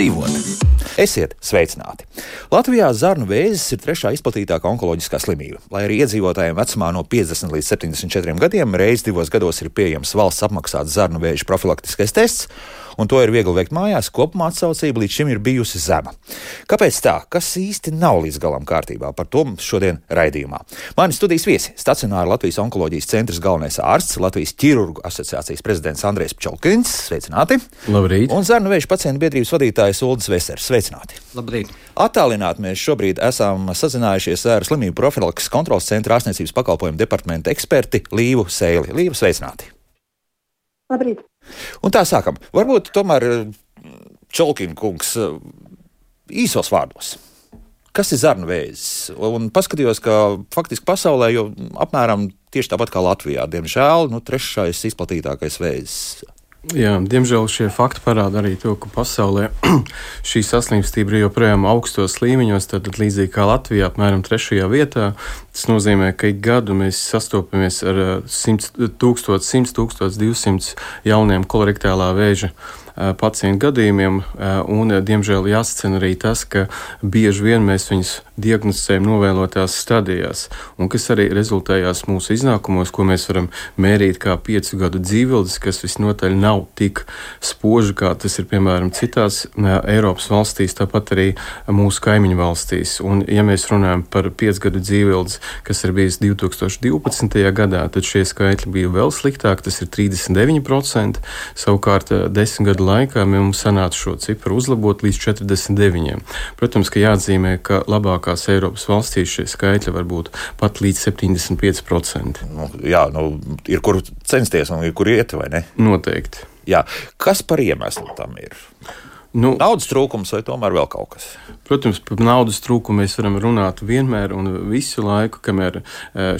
dzīvot. Esiet sveicināti! Latvijā zarnu vēzis ir trešā izplatītākā onkoloģiskā slimība. Lai arī iedzīvotājiem vecumā no 50 līdz 74 gadiem reizes divos gados ir pieejams valsts apmaksāts zarnu vēža profilaktiskais tests, un to ir viegli veikt mājās, kopumā atsaucība līdz šim ir bijusi zema. Kāpēc tā? Kas īsti nav līdz galam kārtībā? Par to šodien raidījumā. Mani studijas viesi - stacionāra Latvijas onkoloģijas centra galvenais ārsts, Latvijas ķirurgu asociācijas prezidents Andrēs Čelkins. Sveicināti! Labrīt! Un zarnu vēža pacientu biedrības vadītājs Uldis Vesers. Sveicināti! Labrīt! Attālināti mēs šobrīd esam sazinājušies ar slimību profilakses kontrolas centra ārstniecības pakalpojumu departamenta eksperti Līvu Sēli. Līvu sveicināti! Labrīt! Un tā sākam. Varbūt tomēr Čolkina kungs īsos vārdos. Kas ir zarnu vēzis? Un paskatījos, ka faktiski pasaulē jau apmēram tieši tāpat kā Latvijā, diemžēl, nu, trešais izplatītākais vēzis. Jā, diemžēl šie fakti parāda arī to, ka pasaulē šī saslimstība ir joprojām augstos līmeņos, tad līdzīgi kā Latvijā, apmēram trešajā vietā. Tas nozīmē, ka ik gadu mēs sastopamies ar 100, 1000, 100, 200 jauniem kolorektālā vēža pacientu gadījumiem, un, diemžēl, jāsacena arī tas, ka bieži vien mēs viņus diagnosticējam novēlotās stadijās, un kas arī rezultējās mūsu iznākumos, ko mēs varam mērīt kā piecu gadu dzīvildes, kas visnotaļ nav tik spoži, kā tas ir piemēram citās Eiropas valstīs, tāpat arī mūsu kaimiņu valstīs. Un, ja mēs runājam par piecu gadu dzīvildes, kas ir bijis 2012. gadā, tad šie skaitļi bija vēl sliktāki, tas ir 39%, savukārt desmit gadu laikā mums sanāca šo cipru uzlabot līdz 49%. Protams, ka jāatzīmē, ka labākās Eiropas valstīs šie skaitļi var būt pat līdz 75%. Nu, jā, nu, ir kur censties un ir kur iet, vai ne? Noteikti. Jā. Kas par iemeslu tam ir? Nu, naudas trūkums vai tomēr vēl kaut kas? Protams, par naudas trūkumu mēs varam runāt vienmēr un visu laiku, kamēr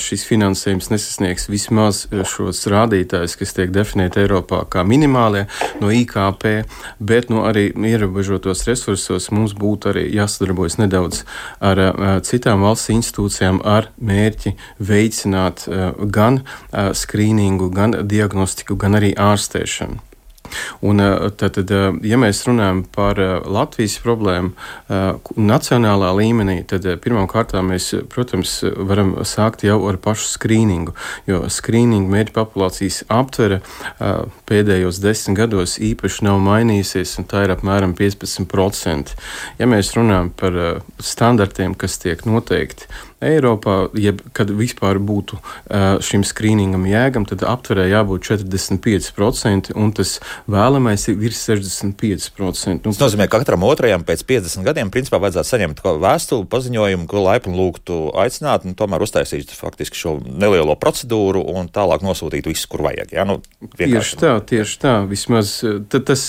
šis finansējums nesasniegs vismaz šos rādītājus, kas tiek definēti Eiropā kā minimālie no IKP, bet no arī ierobežotos resursos mums būtu arī jāsadarbojas nedaudz ar citām valsts institūcijām ar mērķi veicināt gan skrīningu, gan diagnostiku, gan arī ārstēšanu. Un, tad, tad, ja mēs runājam par Latvijas problēmu nacionālā līmenī, tad pirmkārt mēs, protams, varam sākt jau ar pašu skrīningu, jo skrīninga mērķa populācijas aptvere pēdējos desmit gados īpaši nav mainījusies, un tā ir apmēram 15%. Ja mēs runājam par standartiem, kas tiek noteikti, Eiropā, jeb kad vispār būtu šim skrīningam jēgam, tad aptverē jābūt 45%, un tas vēlamais ir virs 65%. Nu, tas nozīmē, ka katram otrajam pēc 50 gadiem principā vajadzētu saņemt vēstuli, paziņojumu, ko laipni lūgtu aicināt, un tomēr uztaisīt faktiski šo nelielo procedūru un tālāk nosūtīt visu, kur vajag. Ja? Nu, tieši tā, tieši tā. Vismaz tas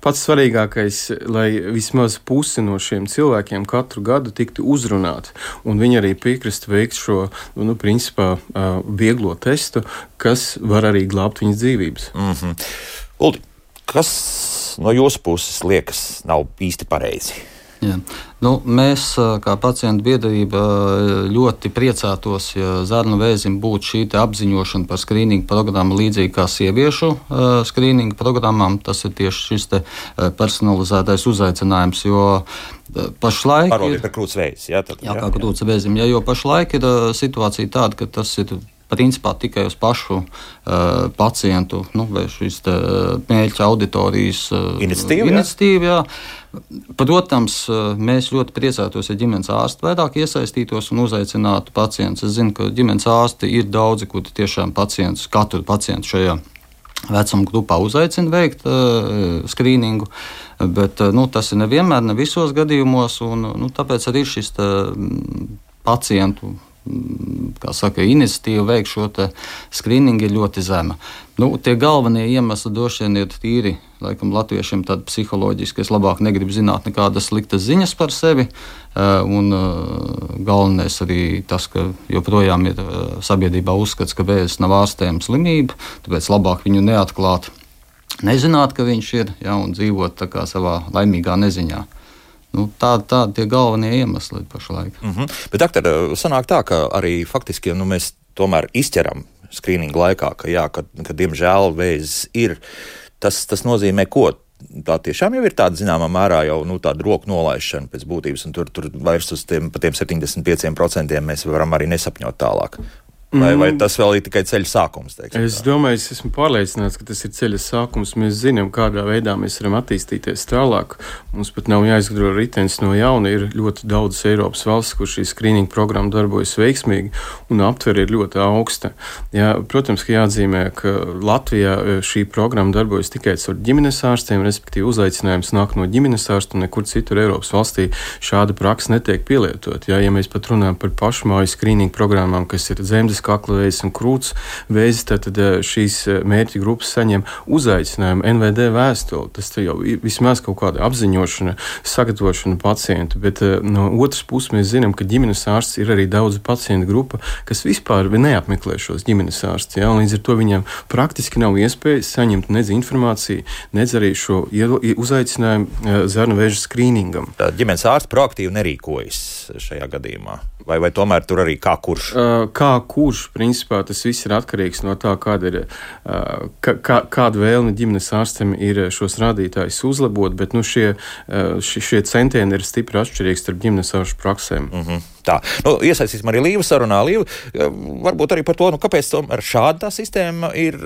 pats svarīgākais, lai vismaz pusi no šiem cilvēkiem katru gadu tiktu uzrunāti, un viņi arī piekrist veikt šo nu, principā, vieglo testu, kas var arī glābt viņas dzīvības. Mm -hmm. Uldi, kas no jūsu puses liekas nav īsti pareizi? Jā. Nu, mēs, kā pacientu biedrība, ļoti priecātos, ja zarnu vēzim būtu šī apziņošana par skrīningu programmu līdzīgi kā sieviešu skrīningu programmām. Tas ir tieši šis personalizētais uzaicinājums, jo pašlaik. Parodiet par krūts vēzi. Jā, tad, jā, jā, kā krūts vēzim. Jā, jo pašlaik ir situācija tāda, ka tas ir principā tikai uz pašu uh, pacientu nu, vai šīs mērķa auditorijas uh, iniciatīva. iniciatīva jā. Protams, mēs ļoti priecātos, ja ģimenes ārsti vairāk iesaistītos un uzaicinātu pacientus. Es zinu, ka ģimenes ārsti ir daudzi, kuri tiešām pacientus, katru pacientu šajā vecuma grupā uzaicina veikt uh, skrīningu. Bet uh, nu, tas ir nevienmēr, ne visos gadījumos, un nu, tāpēc arī šis tā, pacientu kā saka, iniciatīva veikt šo skrīningu ir ļoti zema. Nu, tie galvenie iemesli droši vien ir tīri, laikam, latviešiem psiholoģiski. Es labāk negribu zināt nekādas sliktas ziņas par sevi. Un galvenais arī tas, ka joprojām ir sabiedrībā uzskats, ka vēzis nav ārstējama slimība, tāpēc labāk viņu neatklāt, nezināt, ka viņš ir, ja, un dzīvot savā laimīgā neziņā. Nu, Tādi tā, tie galvenie iemesli pašlaik. Mm -hmm. Bet, doktor, sanāk tā, ka arī faktiski nu, mēs tomēr izķeram skrīningu laikā, ka, jā, ka, ka diemžēl vēzis ir. Tas, tas nozīmē, ko tā tiešām jau ir tāda zināmā mērā jau nu, tāda roku nolaišana pēc būtības, un tur, tur vairs uz tiem, tiem 75% mēs varam arī nesapņot tālāk. Vai, vai mm. tas vēl ir tikai ceļa sākums? Teiksim, es tā? domāju, es esmu pārliecināts, ka tas ir ceļa sākums. Mēs zinām, kādā veidā mēs varam attīstīties tālāk. Mums pat nav jāizgudro ritenis no jauna. Ir ļoti daudz Eiropas valsts, kur šī skrīninga programma darbojas veiksmīgi, un aptvere ir ļoti augsta. Jā, protams, ka jāatzīmē, ka Latvijā e, šī programma darbojas tikai caur ģimenes ārstiem, respektīvi uzaicinājums nāk no ģimenes ārsta, un nekur citur Eiropas valstī šāda praksa netiek pielietot. Jā, ja mēs pat runājam par pašmāju skrīninga programmām, kas ir dzemdes kakla vēzis un krūts vēzis, tad eh, šīs eh, mērķa grupas saņem uzaicinājumu NVD vēstuli. Tas jau ir vismaz kaut kāda apziņošana, sagatavošana pacientu, bet eh, no otras puses mēs zinām, ka ģimenes ārsts ir arī daudz pacientu grupa, kas vispār neapmeklē šos ģimenes ārstus. Ja? Līdz ar to viņiem praktiski nav iespējas saņemt nedz informāciju, nedz arī šo uzaicinājumu zarnu vēža skrīningam. Tā ģimenes ārsts proaktīvi nerīkojas šajā gadījumā. Vai, vai tomēr tur arī kā kurš? Kā kurš, principā tas viss ir atkarīgs no tā, kāda ir kā, kāda vēlme ģimenes ārstam ir šos rādītājus uzlabot, bet nu, šie, šie centieni ir stipri atšķirīgi starp ģimenes ārstu praksēm. Mm -hmm. Tā, nu, iesaistīsim arī Līvu sarunā. Līva, varbūt arī par to, nu, kāpēc šāda sistēma ir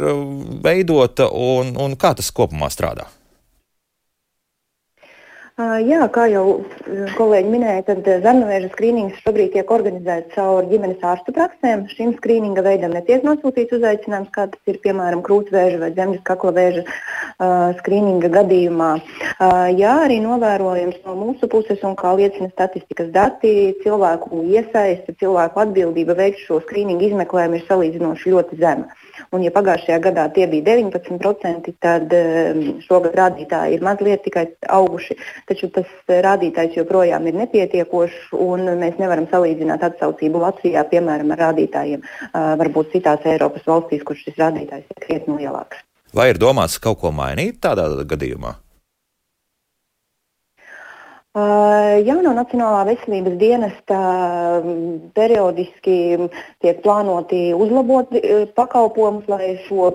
veidota un, un kā tas kopumā strādā. Jā, kā jau kolēģi minēja, tad zarnuvēža skrīnings šobrīd tiek organizēts caur ģimenes ārstu praksēm. Šim skrīninga veidam netiek nosūtīts uzaicinājums, kā tas ir piemēram krūtsvēža vai zemes kakla vēža uh, skrīninga gadījumā. Uh, jā, arī novērojams no mūsu puses, un kā liecina statistikas dati, cilvēku iesaiste, cilvēku atbildība veikt šo skrīningu izmeklējumu ir salīdzinoši ļoti zema. Un, ja pagājušajā gadā tie bija 19%, tad ehm, šogad rādītāji ir mazliet tikai auguši. Taču tas rādītājs joprojām ir nepietiekošs, un mēs nevaram salīdzināt atsaucību Latvijā, piemēram, ar rādītājiem varbūt citās Eiropas valstīs, kur šis rādītājs ir krietni lielāks. Vai ir domāts kaut ko mainīt tādā gadījumā? Jauno Nacionālā veselības dienesta periodiski tiek plānoti uzlabot pakalpojumus, lai šo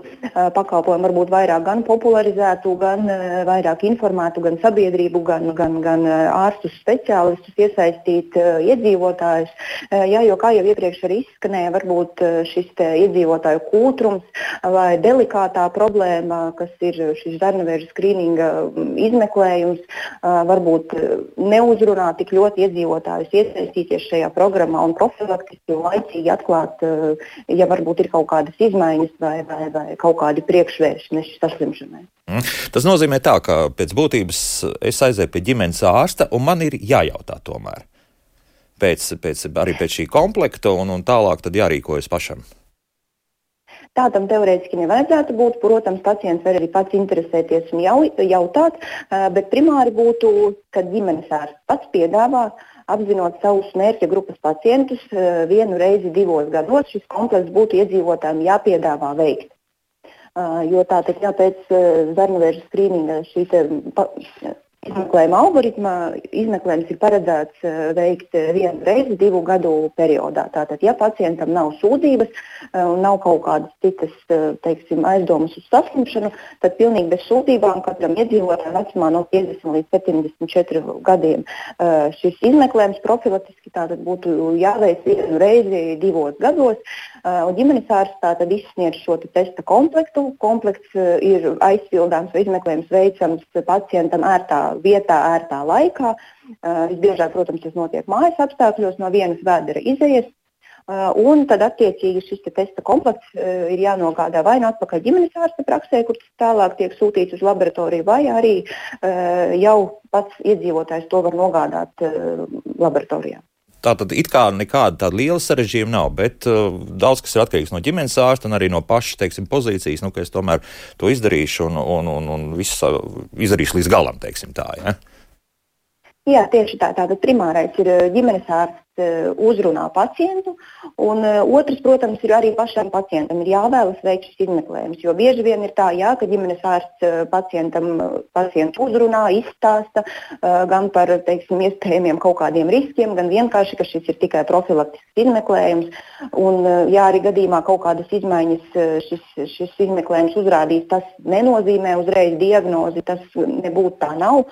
pakalpojumu varbūt vairāk gan popularizētu, gan vairāk informētu gan sabiedrību, gan, gan, gan ārstus, speciālistus, iesaistīt iedzīvotājus. Jā, jo kā jau iepriekš arī izskanēja, varbūt šis iedzīvotāju kūtrums vai delikātā problēma, kas ir šis zarnavēža skrīninga izmeklējums, varbūt neuzrunā tik ļoti iedzīvotājus iesaistīties šajā programmā un profilaktiski laicīgi atklāt, eh, ja varbūt ir kaut kādas izmaiņas vai, vai, vai kaut kādi priekšvēršņi saslimšanai. Mm. Tas nozīmē, tā, ka pēc būtības es aizēju pie ģimenes ārsta un man ir jājautā tomēr. Pēc, pēc, arī pēc šī komplekta un, un tālāk jārīkojas pašam. Tā tam teorētiski nevajadzētu būt. Protams, pacients var arī pats interesēties un jau, jautāt, bet primāri būtu, kad ģimenes ārsts pats piedāvā apzinot savus mērķa grupas pacientus, vienu reizi divos gados šis komplekss būtu iedzīvotājiem jāpiedāvā veikt. Jo tā tad, ja pēc zarnuvēža skrīninga šī Izmeklējuma algoritmā izmeklējums ir paredzēts eh, veikt eh, vienu reizi divu gadu periodā. Tātad, ja pacientam nav sūdzības eh, un nav kaut kādas citas teiksim, aizdomas uz saslimšanu, tad pilnīgi bez sūdzībām katram iedzīvotājam vecumā no 50 līdz 74 gadiem šis izmeklējums profilaktiski būtu jāveic vienu reizi divos gados. Ģimenes ārsts izsniedz šo te testa komplektu. Komplekts ir aizpildāms vai izmeklējums veicams pacientam ērtā vietā, ērtā laikā. Visbiežāk, protams, tas notiek mājas apstākļos, no vienas vēdera izējas. Un tad, attiecīgi, šis te testa komplekts ir jānogādā vai nu atpakaļ ģimenes ārsta praksē, kur tas tālāk tiek sūtīts uz laboratoriju, vai arī jau pats iedzīvotājs to var nogādāt laboratorijā. Tā tad it kā nekāda tāda liela sarežģījuma nav, bet uh, daudz kas ir atkarīgs no ģimenes ārsta un arī no pašas teiksim, pozīcijas, nu, ka es tomēr to izdarīšu un, un, un, un visu izdarīšu līdz galam. Teiksim, tā, ja? Jā, tieši tā. Tātad primārais ir uh, ģimenes ārsts uzrunā pacientu. Un otrs, protams, ir arī pašam pacientam ir jāvēlas veikt šis izmeklējums. Jo bieži vien ir tā, jā, ka ģimenes ārsts pacientam pacientu uzrunā, izstāsta gan par teiksim, iespējamiem kaut kādiem riskiem, gan vienkārši, ka šis ir tikai profilaktisks izmeklējums. Un, ja arī gadījumā kaut kādas izmaiņas šis, šis izmeklējums uzrādīs, tas nenozīmē uzreiz diagnozi, tas nebūtu tā nav.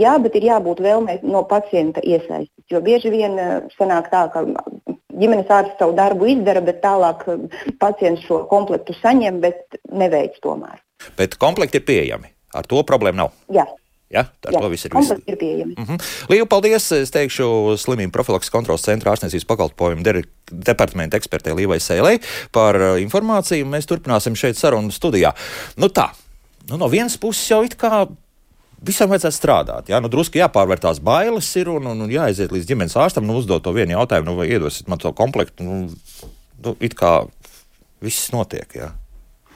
Jā, bet ir jābūt vēlmei no pacienta iesaistīts. Jo bieži vien sanāk tā, ka ģimenes ārsts savu darbu izdara, bet tālāk pacients šo komplektu saņem, bet neveic tomēr. Bet komplekti ir pieejami. Ar to problēmu nav. Jā. Ja, tā Jā, viss ir, viss. ir pieejami. Uh -huh. Lielas paldies! Es teikšu slimību profilakses kontrolas centra ārstniecības pakalpojumu departamenta ekspertei Līvai Sēlei par uh, informāciju. Mēs turpināsim šeit sarunu studijā. Nu tā, nu no vienas puses jau it kā visam vajadzētu strādāt. Jā, nu, drusku jāpārvērt tās bailes ir un, un, un jāaiziet līdz ģimenes ārstam, nu, uzdot to vienu jautājumu, nu, vai iedosiet man to komplektu. Nu, nu, it kā viss notiek. Jā.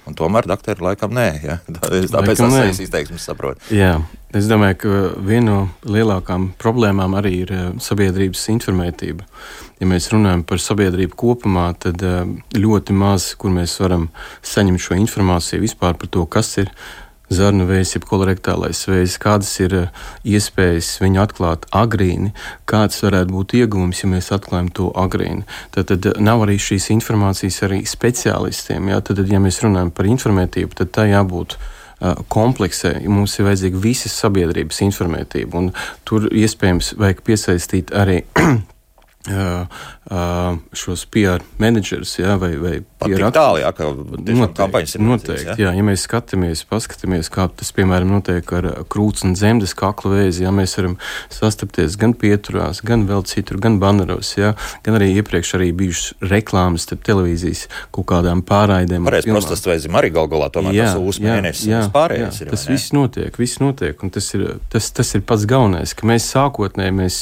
Un tomēr doktori laikam nē. Ja? Tāpēc tas ir izteiksmes saprot. Jā, es domāju, ka viena no lielākām problēmām arī ir eh, sabiedrības informētība. Ja mēs runājam par sabiedrību kopumā, tad eh, ļoti maz, kur mēs varam saņemt šo informāciju vispār par to, kas ir zarnu vējs, jeb kolorektālais vējs, kādas ir eh, iespējas viņu atklāt agrīni, kāds varētu būt iegūms, ja mēs atklājam to agrīni. Tad, tad nav arī šīs informācijas arī speciālistiem. Jā? Tad, ja mēs runājam par informētību, tad tā jābūt eh, kompleksē. Mums ir vajadzīga visas sabiedrības informētība, tur iespējams vajag piesaistīt arī šos PR menedžerus, jā, vai, vai PR tālu, jā, ka noteikti, kampaņas ir noteikti. Jā. jā, ja mēs skatāmies, paskatāmies, kā tas, piemēram, notiek ar krūts un dzemdes kakla vēzi, jā, mēs varam sastapties gan pieturās, gan vēl citur, gan baneros, jā, gan arī iepriekš arī bijušas reklāmas starp televīzijas kaut kādām pārraidēm. Pareiz, prostas vēzim arī gal galā tomēr jā, tas uzmēnesis jā, pārējais jā, ir. Tas viss notiek, viss notiek, un tas ir, tas, tas ir pats galvenais, ka mēs sākotnēji mēs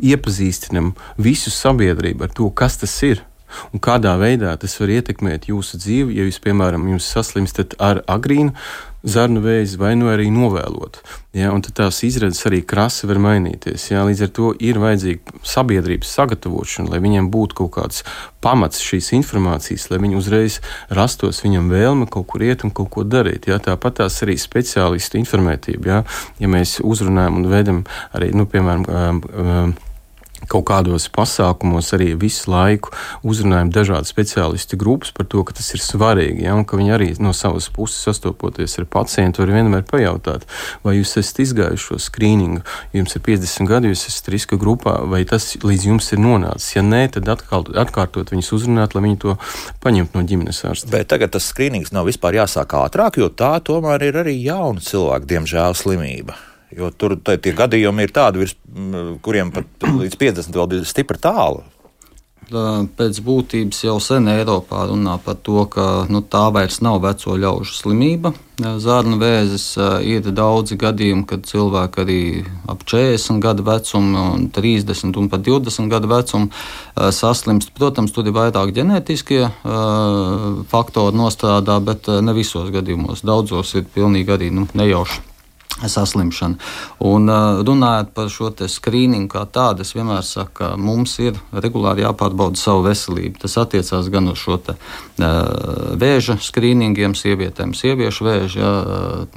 iepazīstinam visu sabiedrību ar to, kas tas ir. Un kādā veidā tas var ietekmēt jūsu dzīvi, ja jūs, piemēram, jūs saslimstat ar agrīnu zarnu vēzi vai nu arī novēlot. Ja, un tad tās izredzes arī krasi var mainīties. Ja, līdz ar to ir vajadzīga sabiedrības sagatavošana, lai viņiem būtu kaut kāds pamats šīs informācijas, lai viņi uzreiz rastos viņam vēlme kaut kur iet un kaut ko darīt. Ja. Tāpat tās arī speciālistu informētība. Ja, ja mēs uzrunājam un veidam arī, nu, piemēram, um, um, kaut kādos pasākumos arī visu laiku uzrunājam dažādu speciālistu grupas par to, ka tas ir svarīgi. Ja, un ka viņi arī no savas puses sastopoties ar pacientu, var vienmēr pajautāt, vai jūs esat izgājuši šo skrīningu, jums ir 50 gadi, jūs esat riska grupā, vai tas līdz jums ir nonācis. Ja nē, tad atkal, atkārtot viņus uzrunāt, lai viņi to paņemtu no ģimenes ārsta. Bet tagad tas skrīnings nav vispār jāsāk ātrāk, jo tā tomēr ir arī jauna cilvēka, diemžēl, slimība. Jo tur tie gadījumi ir tādi, virs, kuriem pat līdz 50 vēl bija stipri tālu. Pēc būtības jau sen Eiropā runā par to, ka nu, tā vairs nav veco ļaužu slimība. Zārnu vēzis ir daudzi gadījumi, kad cilvēki arī ap 40 gadu vecumu, 30 un pat 20 gadu vecumu saslimst. Protams, tur ir vairāk ģenētiskie faktori nostrādā, bet ne visos gadījumos. Daudzos ir pilnīgi arī nu, nejauši saslimšana. Un, runājot par šo skrīningu kā tādu, es vienmēr saku, ka mums ir regulāri jāpārbauda savu veselību. Tas attiecās gan uz šo te, vēža skrīningiem, sievietēm, sieviešu vēža. Ja,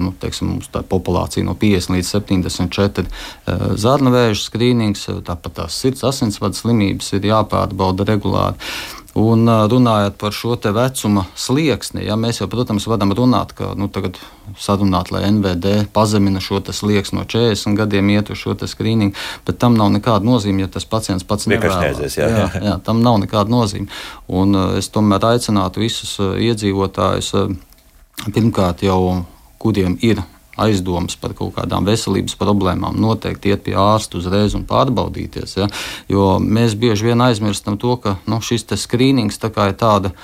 nu, teiksim, mums tā populācija no 50 līdz 74 uh, zarnu vēža skrīnings, tāpat tās sirds asinsvadu slimības ir jāpārbauda regulāri. Un runājot par šo vecuma slieksni, ja, mēs jau, protams, varam runāt, ka nu, tagad sarunāt, lai NVD pazemina šo slieksni no 40 gadiem, iet uz šo skrīningu, bet tam nav nekāda nozīme, ja tas pacients pats nevēlas. Jā, jā, jā, tam nav nekāda nozīme. Un es tomēr aicinātu visus iedzīvotājus pirmkārt jau kuriem ir aizdomas par kaut kādām veselības problēmām, noteikti iet pie ārsta uzreiz un pārbaudīties. Ja? Jo mēs bieži vien aizmirstam to, ka nu, šis skrīnings tā ir tāda.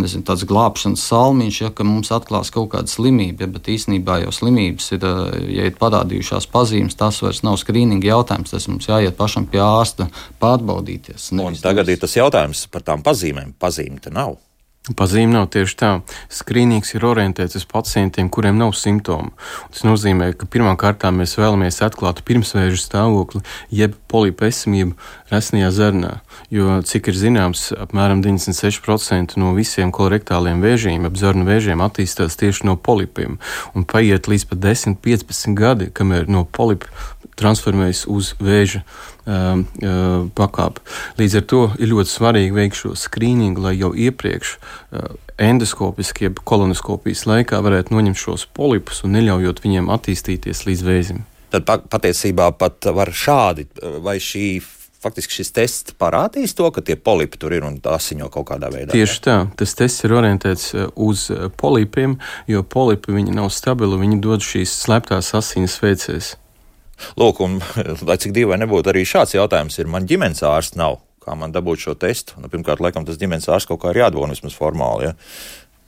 Nezinu, tāds glābšanas salmiņš, ja mums atklās kaut kāda slimība, ja, bet īstenībā jau slimības ir, ja ir parādījušās pazīmes, tas vairs nav skrīninga jautājums. Tas mums jāiet pašam pie ārsta pārbaudīties. Tagad ir tas jautājums par tām pazīmēm. Pazīme te nav. Pazīme nav tieši tā. Skrīnings ir orientēts uz pacientiem, kuriem nav simptomu. Tas nozīmē, ka pirmkārt mēs vēlamies atklāt pirmsvēžu stāvokli, jeb polipu esamību resnajā zarnā. Jo, cik ir zināms, apmēram 96% no visiem kolorektāliem vēžiem, ap zarnu vēžiem, attīstās tieši no polipiem. Un paiet līdz pat 10, 15 gadi, kamēr no polipa transformējas uz vēža um, uh, pakāpi. Līdz ar to ir ļoti svarīgi veikt šo skrīningu, lai jau iepriekš uh, endoskopiski, jeb kolonoskopijas laikā varētu noņemt šos polipus un neļaujot viņiem attīstīties līdz vēzim. Tad patiesībā pat var šādi, vai šī faktiski šis tests parādīs to, ka tie polipi tur ir un asiņo kaut kādā veidā. Tieši tā, tas tests ir orientēts uh, uz uh, polipiem, jo polipi nav stabili, viņi dod šīs slēptās asiņas veicēs. Lūk, un, lai cik dīvaini nebūtu, arī šāds jautājums ir. Man ģimenes ārsts nav. Kā man dabūt šo testu? Nu, pirmkārt, laikam tas ģimenes ārsts kaut kā ir jādod vismaz formāli. Ja?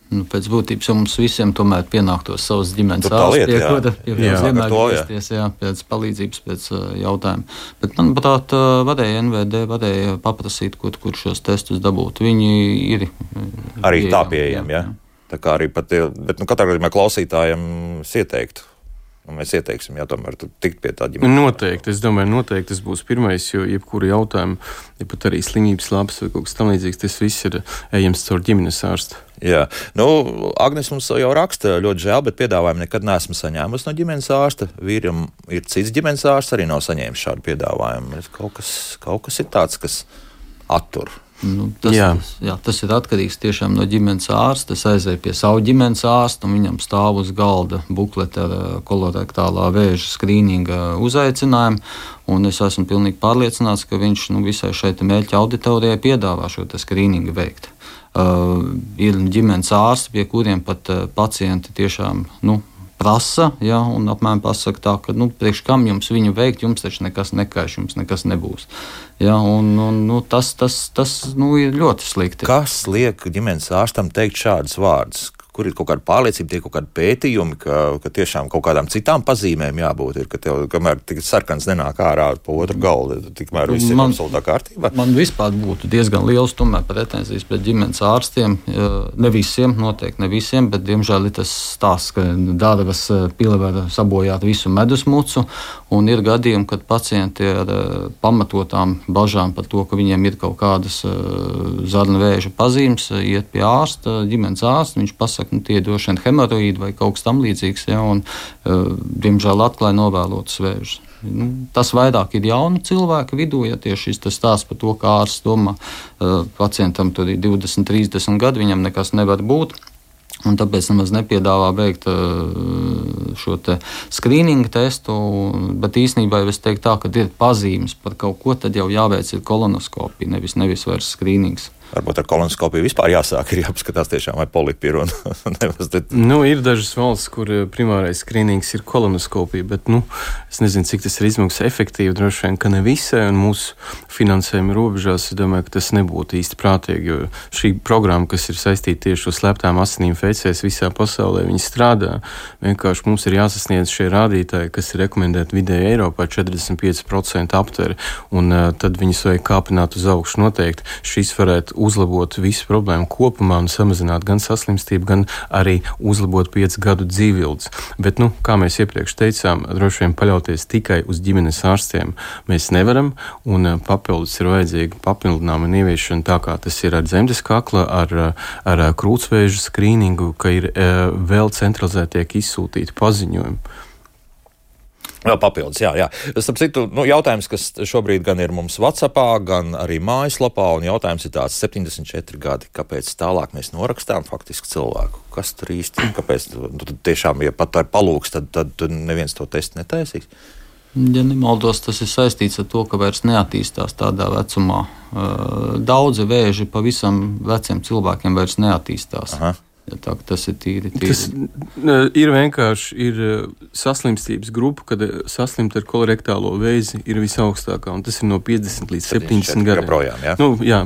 Nu, pēc būtības mums visiem tomēr pienāktos savs ģimenes ārsts, pie kura vienmēr griezties pēc palīdzības, pēc uh, jautājuma. Bet, manuprāt, uh, varēja NVD varēja paprasīt, kur, kur šos testus dabūt. Viņi ir arī pieejami, tā pieejami. Ja? Tā kā arī pat, bet nu, katrā gadījumā klausītājiem ieteiktu Un nu, mēs ieteiksim, ja tomēr tikt pie tā ģimenes. Noteikti, es domāju, noteikti tas būs pirmais, jo jebkuru jautājumu, ja pat arī slimības labs vai kaut kas tamlīdzīgs, tas viss ir ejams caur ģimenes ārstu. Jā, nu, Agnēs mums jau raksta, ļoti žēl, bet piedāvājumu nekad neesmu saņēmusi no ģimenes ārsta. Vīram ir cits ģimenes ārsts, arī nav saņēmis šādu piedāvājumu. Kaut kas, kaut kas ir tāds, kas attur. Nu, tas, jā. Tas, jā, tas ir atkarīgs no ģimenes ārsta. Es aizēju pie sava ģimenes ārsta, un viņam stāv uz galda buklete ar kolorektālā vēža skrīninga uzaicinājumu. Es esmu pilnīgi pārliecināts, ka viņš nu, visai šai mērķa auditorijai piedāvā šo skrīningu veikt. Uh, ir ģimenes ārsti, pie kuriem pat uh, pacienti tiešām nu, prasa, ja, un apmēram pasaka tā, ka, nu, priekš kam jums viņu veikt, jums taču nekas nekaiš, jums nekas nebūs. Ja, un, un, nu, tas tas, tas nu, ir ļoti slikti. Kas liek ģimenes ārstam teikt šādus vārdus? Kur ir kaut kāda pārliecība, tie kaut kādi pētījumi, ka, ka tiešām kaut kādām citām pazīmēm jābūt. Ir, ka tev, kamēr tik sarkans nenāk ārā pa otru galdu, tikmēr viss ir absolūtā kārtībā. Man vispār būtu diezgan liels tomēr pretenzijas pret ģimenes ārstiem. Ne visiem, noteikti ne visiem, bet diemžēl ir tas stāsts, ka dārvas eh, pile var sabojāt visu medus mucu. Un ir gadījumi, kad pacienti ar eh, pamatotām bažām par to, ka viņiem ir kaut kādas eh, zarnu vēža pazīmes, iet pie ārsta, ģimenes ārsta. Viņš pasaka, saka, nu, vien hemoroīdi vai kaut kas tamlīdzīgs, ja, un, uh, diemžēl atklāja novēlotas vēžus. Nu, tas vairāk ir jaunu cilvēku vidū, ja tieši šis stāsts par to, kā ārsts domā, uh, pacientam tur ir 20, 30 gadi, viņam nekas nevar būt. Un tāpēc nemaz nepiedāvā veikt uh, šo te skrīningu testu. Bet īsnībā jau es teiktu, tā, ka ir pazīmes par kaut ko, tad jau jāveic kolonoskopija, nevis, nevis vairs skrīnings. Varbūt ar kolonoskopiju vispār jāsāk, ir jāpaskatās tiešām, vai polipi ir. Un, nu, ir dažas valsts, kur eh, primārais skrīnings ir kolonoskopija, bet nu, es nezinu, cik tas ir izmaksas efektīvi. Droši vien, ka ne visai, un mūsu finansējuma robežās, es domāju, ka tas nebūtu īsti prātīgi, jo šī programma, kas ir saistīta tieši ar slēptām asinīm fecēs visā pasaulē, viņi strādā. Vienkārši mums ir jāsasniedz šie rādītāji, kas ir rekomendēti vidēji Eiropā 45% aptveri, un uh, tad viņus vajag kāpināt uz augšu noteikti. Šis varētu uzlabot visu problēmu kopumā un samazināt gan saslimstību, gan arī uzlabot piecu gadu dzīvības. Bet, nu, kā mēs iepriekš teicām, droši vien paļauties tikai uz ģimenes ārstiem mēs nevaram, un eh, papildus ir vajadzīga papildinājuma un ieviešana tā, kā tas ir ar dzemdes kakla, ar, ar krūtsvēža skrīningu, ka ir eh, vēl centralizēti tiek izsūtīti paziņojumi. Vēl papildus, jā, jā. Starp citu, nu, jautājums, kas šobrīd gan ir mums WhatsApp, gan arī mājaslapā, un jautājums ir tāds 74 gadi. Kāpēc tālāk mēs norakstām faktiski cilvēku? Kas tur īsti ir? Kāpēc? Nu, tiešām, ja pat ar palūks, tad, tad neviens to testu netaisīs. Ja nemaldos, tas ir saistīts ar to, ka vairs neattīstās tādā vecumā. Daudzi vēži pavisam veciem cilvēkiem vairs neattīstās. Aha. Ja tā, tas ir tīri. tīri. Tas ir vienkārši ir saslimstības grupa, kad saslimt ar kolorektālo vēzi ir visaugstākā, un tas ir no 50 līdz 70 gadiem. Projām, jā? Nu, jā,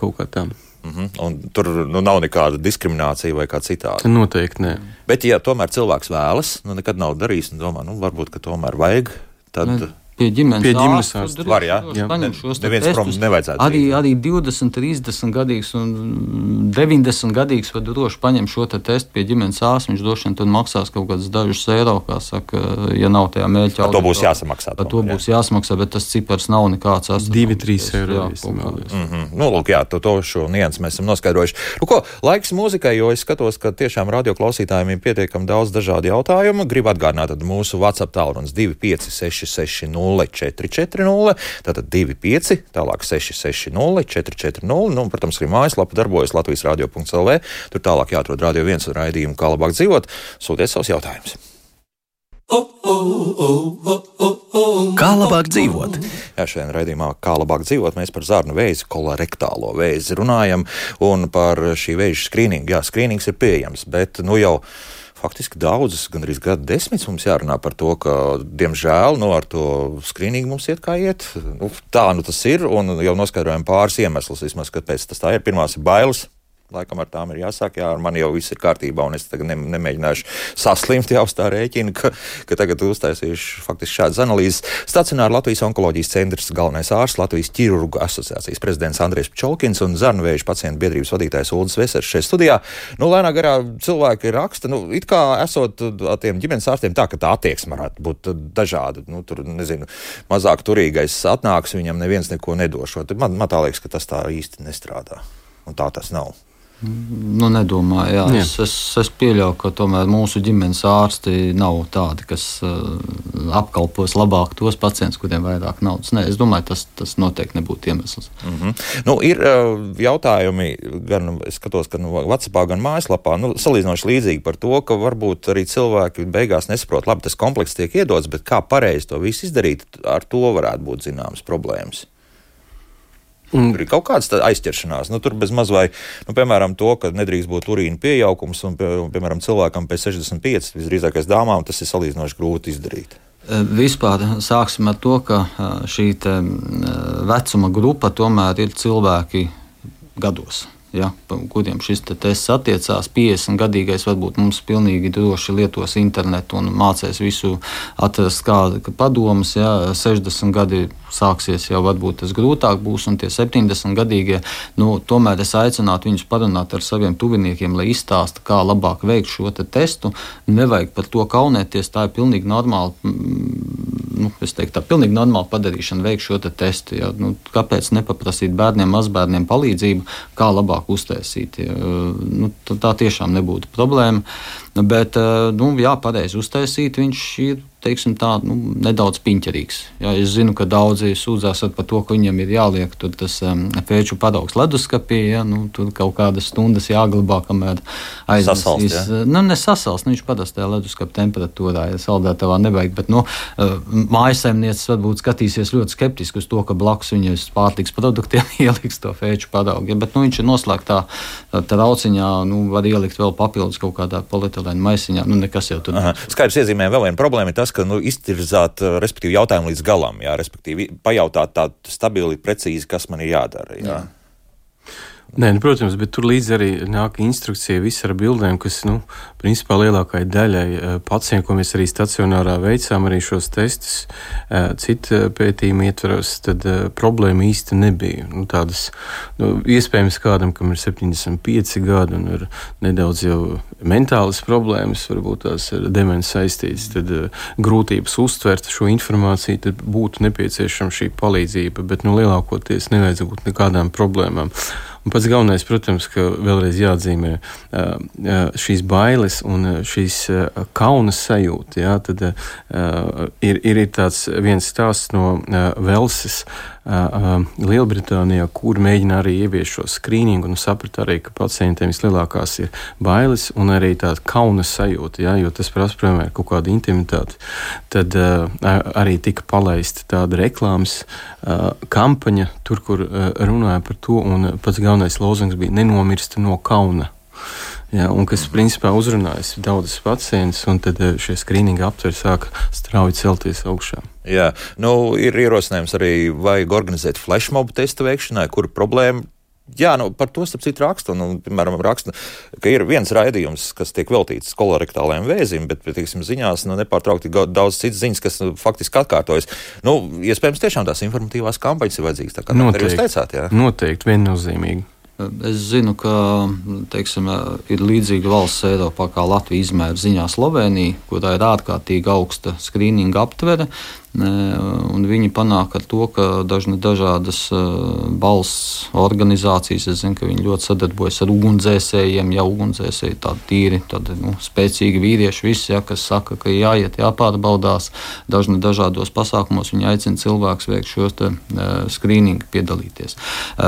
kaut kā tā. Mm -hmm. Un tur nu, nav nekāda diskriminācija vai kā citādi. Noteikti nē. Bet, ja tomēr cilvēks vēlas, nu nekad nav darījis un domā, nu varbūt, ka tomēr vajag, tad. Ne pie ģimenes, pie ģimenes ārsta. Var, jā? jā. Neviens prom nevajadzētu Arī, arī 20, 30 gadīgs un 90 gadīgs var droši paņemt šo te testu pie ģimenes ārsta. Viņš droši vien tur maksās kaut kādus dažus eiro, kā saka, ja nav tajā mērķa. Par to būs jāsamaksā Par to jā. būs jāsamaksā, bet tas cipars nav nekāds. Divi, trīs eiro, Jā. Mm -hmm. Nu, lūk, jā, to, to šo niansu mēs esam noskaidrojuši. Nu, ko, laiks mūzikai, jo es skatos, ka tiešām radioklausītājiem ir pietiekami daudz dažādu jautājumu. Gribu atgādināt, tad mūsu WhatsApp tālrunis 256, 440, tātad 25, tālāk 660, 440. Nu, un, protams, arī mājaslapa darbojas Latvijas radio.cl. Tur tālāk jāatrod radio viens un raidījumu, kā labāk dzīvot. Sūtiet savus jautājumus. Kā labāk dzīvot? Jā, šajā raidījumā, kā labāk dzīvot, mēs par zarnu vēzi, kolorektālo vēzi runājam un par šī vēža skrīningu. Jā, skrīnings ir pieejams, bet nu jau. Faktiski daudzas, gan arī gadu desmitus mums jārunā par to, ka, diemžēl, nu, ar to skrīningu mums iet kā iet. Nu, tā nu tas ir, un jau noskaidrojam pāris iemeslus, vismaz, kāpēc tas tā ir. Pirmās ir bailes, Laikam ar tām ir jāsāk, jā, ar mani jau viss ir kārtībā, un es tagad ne, nemēģināšu saslimt jau uz tā rēķina, ka, ka tagad uztaisīšu faktiski šādas analīzes. Stacionāra Latvijas onkoloģijas centrs galvenais ārsts, Latvijas ķirurgu asociācijas prezidents Andrēs Čolkins un Zarnvēža pacientu biedrības vadītājs Ulris Vesers šeit studijā. Nu, lēnā garā cilvēki raksta, nu, it kā esot tiem ģimenes ārstiem tā, ka tā attieksme varētu būt dažāda. Nu, tur, nezinu, mazāk turīgais atnāks, viņam neviens neko nedošot. Man, man tā liekas, ka tas tā īsti nestrādā. Un tā tas nav. Nu, nedomāju, jā. Jā. Es, es, es pieļauju, ka tomēr mūsu ģimenes ārsti nav tādi, kas uh, apkalpos labāk tos pacientus, kuriem vairāk naudas. Nē, es domāju, tas, tas noteikti nebūtu iemesls. Mm -hmm. nu, ir uh, jautājumi, gan skatos, gan Vācijā, gan mājaslapā, nu, salīdzinoši līdzīgi par to, ka varbūt arī cilvēki beigās nesaprot, labi, tas komplekss tiek iedots, bet kā pareizi to visu izdarīt, ar to varētu būt zināmas problēmas. Un- Tur ir kaut kāda tā aizķeršanās. Nu, tur bez maz vai, nu, piemēram, to, ka nedrīkst būt urīna pieaugums, un, pie- piemēram, cilvēkam pēc 65, visdrīzākais dāmām, tas ir salīdzinoši grūti izdarīt. Eh, Vispār sāksim ar to, ka eh, šī vecuma grupa tomēr ir cilvēki gados. Ja, kuriem šis te tests attiecās, 50 gadīgais varbūt mums pilnīgi droši lietos internetu un mācīs visu atrast kādu padomus. Ja, 60 gadi sāksies jau varbūt tas grūtāk būs, un tie 70 gadīgie, nu, tomēr es aicinātu viņus parunāt ar saviem tuviniekiem, lai izstāsta, kā labāk veikt šo te testu. Nevajag par to kaunēties, tā ir pilnīgi normāla. mm, Nu, es teiktu, tā pilnīgi normāla padarīšana, veikt šo te testu. Ja? Nu, kāpēc nepaprasīt bērniem, mazbērniem palīdzību, kā labāk uztaisīt? Ja? Nu, tā tiešām nebūtu problēma. Bet, eh, nu, jā, pareizi uztaisīt, viņš ir teiksim, tā, nu, nedaudz piņķerīgs. Jā, es zinu, ka daudzi sūdzās par to, ka viņam ir jāliek tas um, fēču paraugs leduskapī. Ja, nu, tur kaut kādas stundas jāglabā, kamēr aiznesīs. ja? Nu, nesasals, nu, viņš parastajā leduskapa temperatūrā, ja saldētavā nevajag. Bet, nu, uh, mājasemnieces varbūt skatīsies ļoti skeptiski uz to, ka blakus viņai pārtiks produktiem ieliks to fēču paraugu. Ja, bet, nu, viņš ir noslēgtā uh, trauciņā, nu, var ielikt vēl papildus kaut kādā polietilēna maisiņā. Nu, nekas jau tur Aha. Skaidrs iezīmē vēl viena problēma ir tas, ka nu, iztirzāt eh, respektīvi, jautājumu līdz galam, jā, respektīvi pajautāt tā stabili, precīzi, kas man ir jādara. Jā. Jā. Nē, nu, protams, bet tur līdzi arī nāk instrukcija visā ar bildēm, kas, nu, principā lielākajai daļai eh, pacientu, ko mēs arī stacionārā veicām, arī šos testus, eh, citu pētījumu ietvaros, tad eh, problēma īsti nebija. Nu, tādas, nu, iespējams, kādam, kam ir 75 gadi un ir nedaudz jau mentālas problēmas, varbūt tās ar demenci saistītas, tad grūtības uztvert šo informāciju, tad būtu nepieciešama šī palīdzība, bet, nu, lielākoties nevajadzētu būt nekādām problēmām. Un pats galvenais, protams, ka vēlreiz jāatzīmē šīs bailes un šīs kaunas sajūta. Jā, tad ir, ir, ir tāds viens stāsts no Velses. Lielbritānijā, kur mēģina arī ieviest šo skrīningu, un saprata arī, ka pacientiem vislielākās ir bailes un arī tāda kauna sajūta, ja, jo tas prasa, piemēram, kaut kādu intimitāti. Tad uh, arī tika palaista tāda reklāmas uh, kampaņa, tur, kur uh, runāja par to, un pats galvenais lozungs bija nenomirst no kauna. Jā, un kas principā uzrunājas daudzas pacientus, un tad šie skrīninga aptveri sāk strauji celties augšā. Jā, nu, ir ierosinājums arī, vajag organizēt flashmobu testu veikšanai, kur problēma Jā, nu, par to starp citu raksta. Nu, piemēram, raksta, ka ir viens raidījums, kas tiek veltīts kolorektālajiem vēzim, bet, teiksim, ziņās nu, nepārtraukti daudz citas ziņas, kas nu, faktiski atkārtojas. Nu, iespējams, tiešām tās informatīvās kampaņas ir vajadzīgas. Tā kā Noteikti, jūs teicāt, jā. Noteikti, viennozīmīgi. Es zinu, ka teiksim, ir līdzīga valsts Eiropā kā Latvija izmēra ziņā Slovenija, kurā ir ārkārtīgi augsta skrīninga aptvere. Viņi panāk ar to, ka dažna, dažādas balss organizācijas, es zinu, ka viņi ļoti sadarbojas ar ugunsdzēsējiem, ja ugunsdzēsēji tādi tīri, tādi nu, spēcīgi vīrieši, visi, ja, kas saka, ka jāiet, jāpārbaudās. Dažni dažādos pasākumos viņi aicina cilvēkus veikt šos te, skrīningu, piedalīties.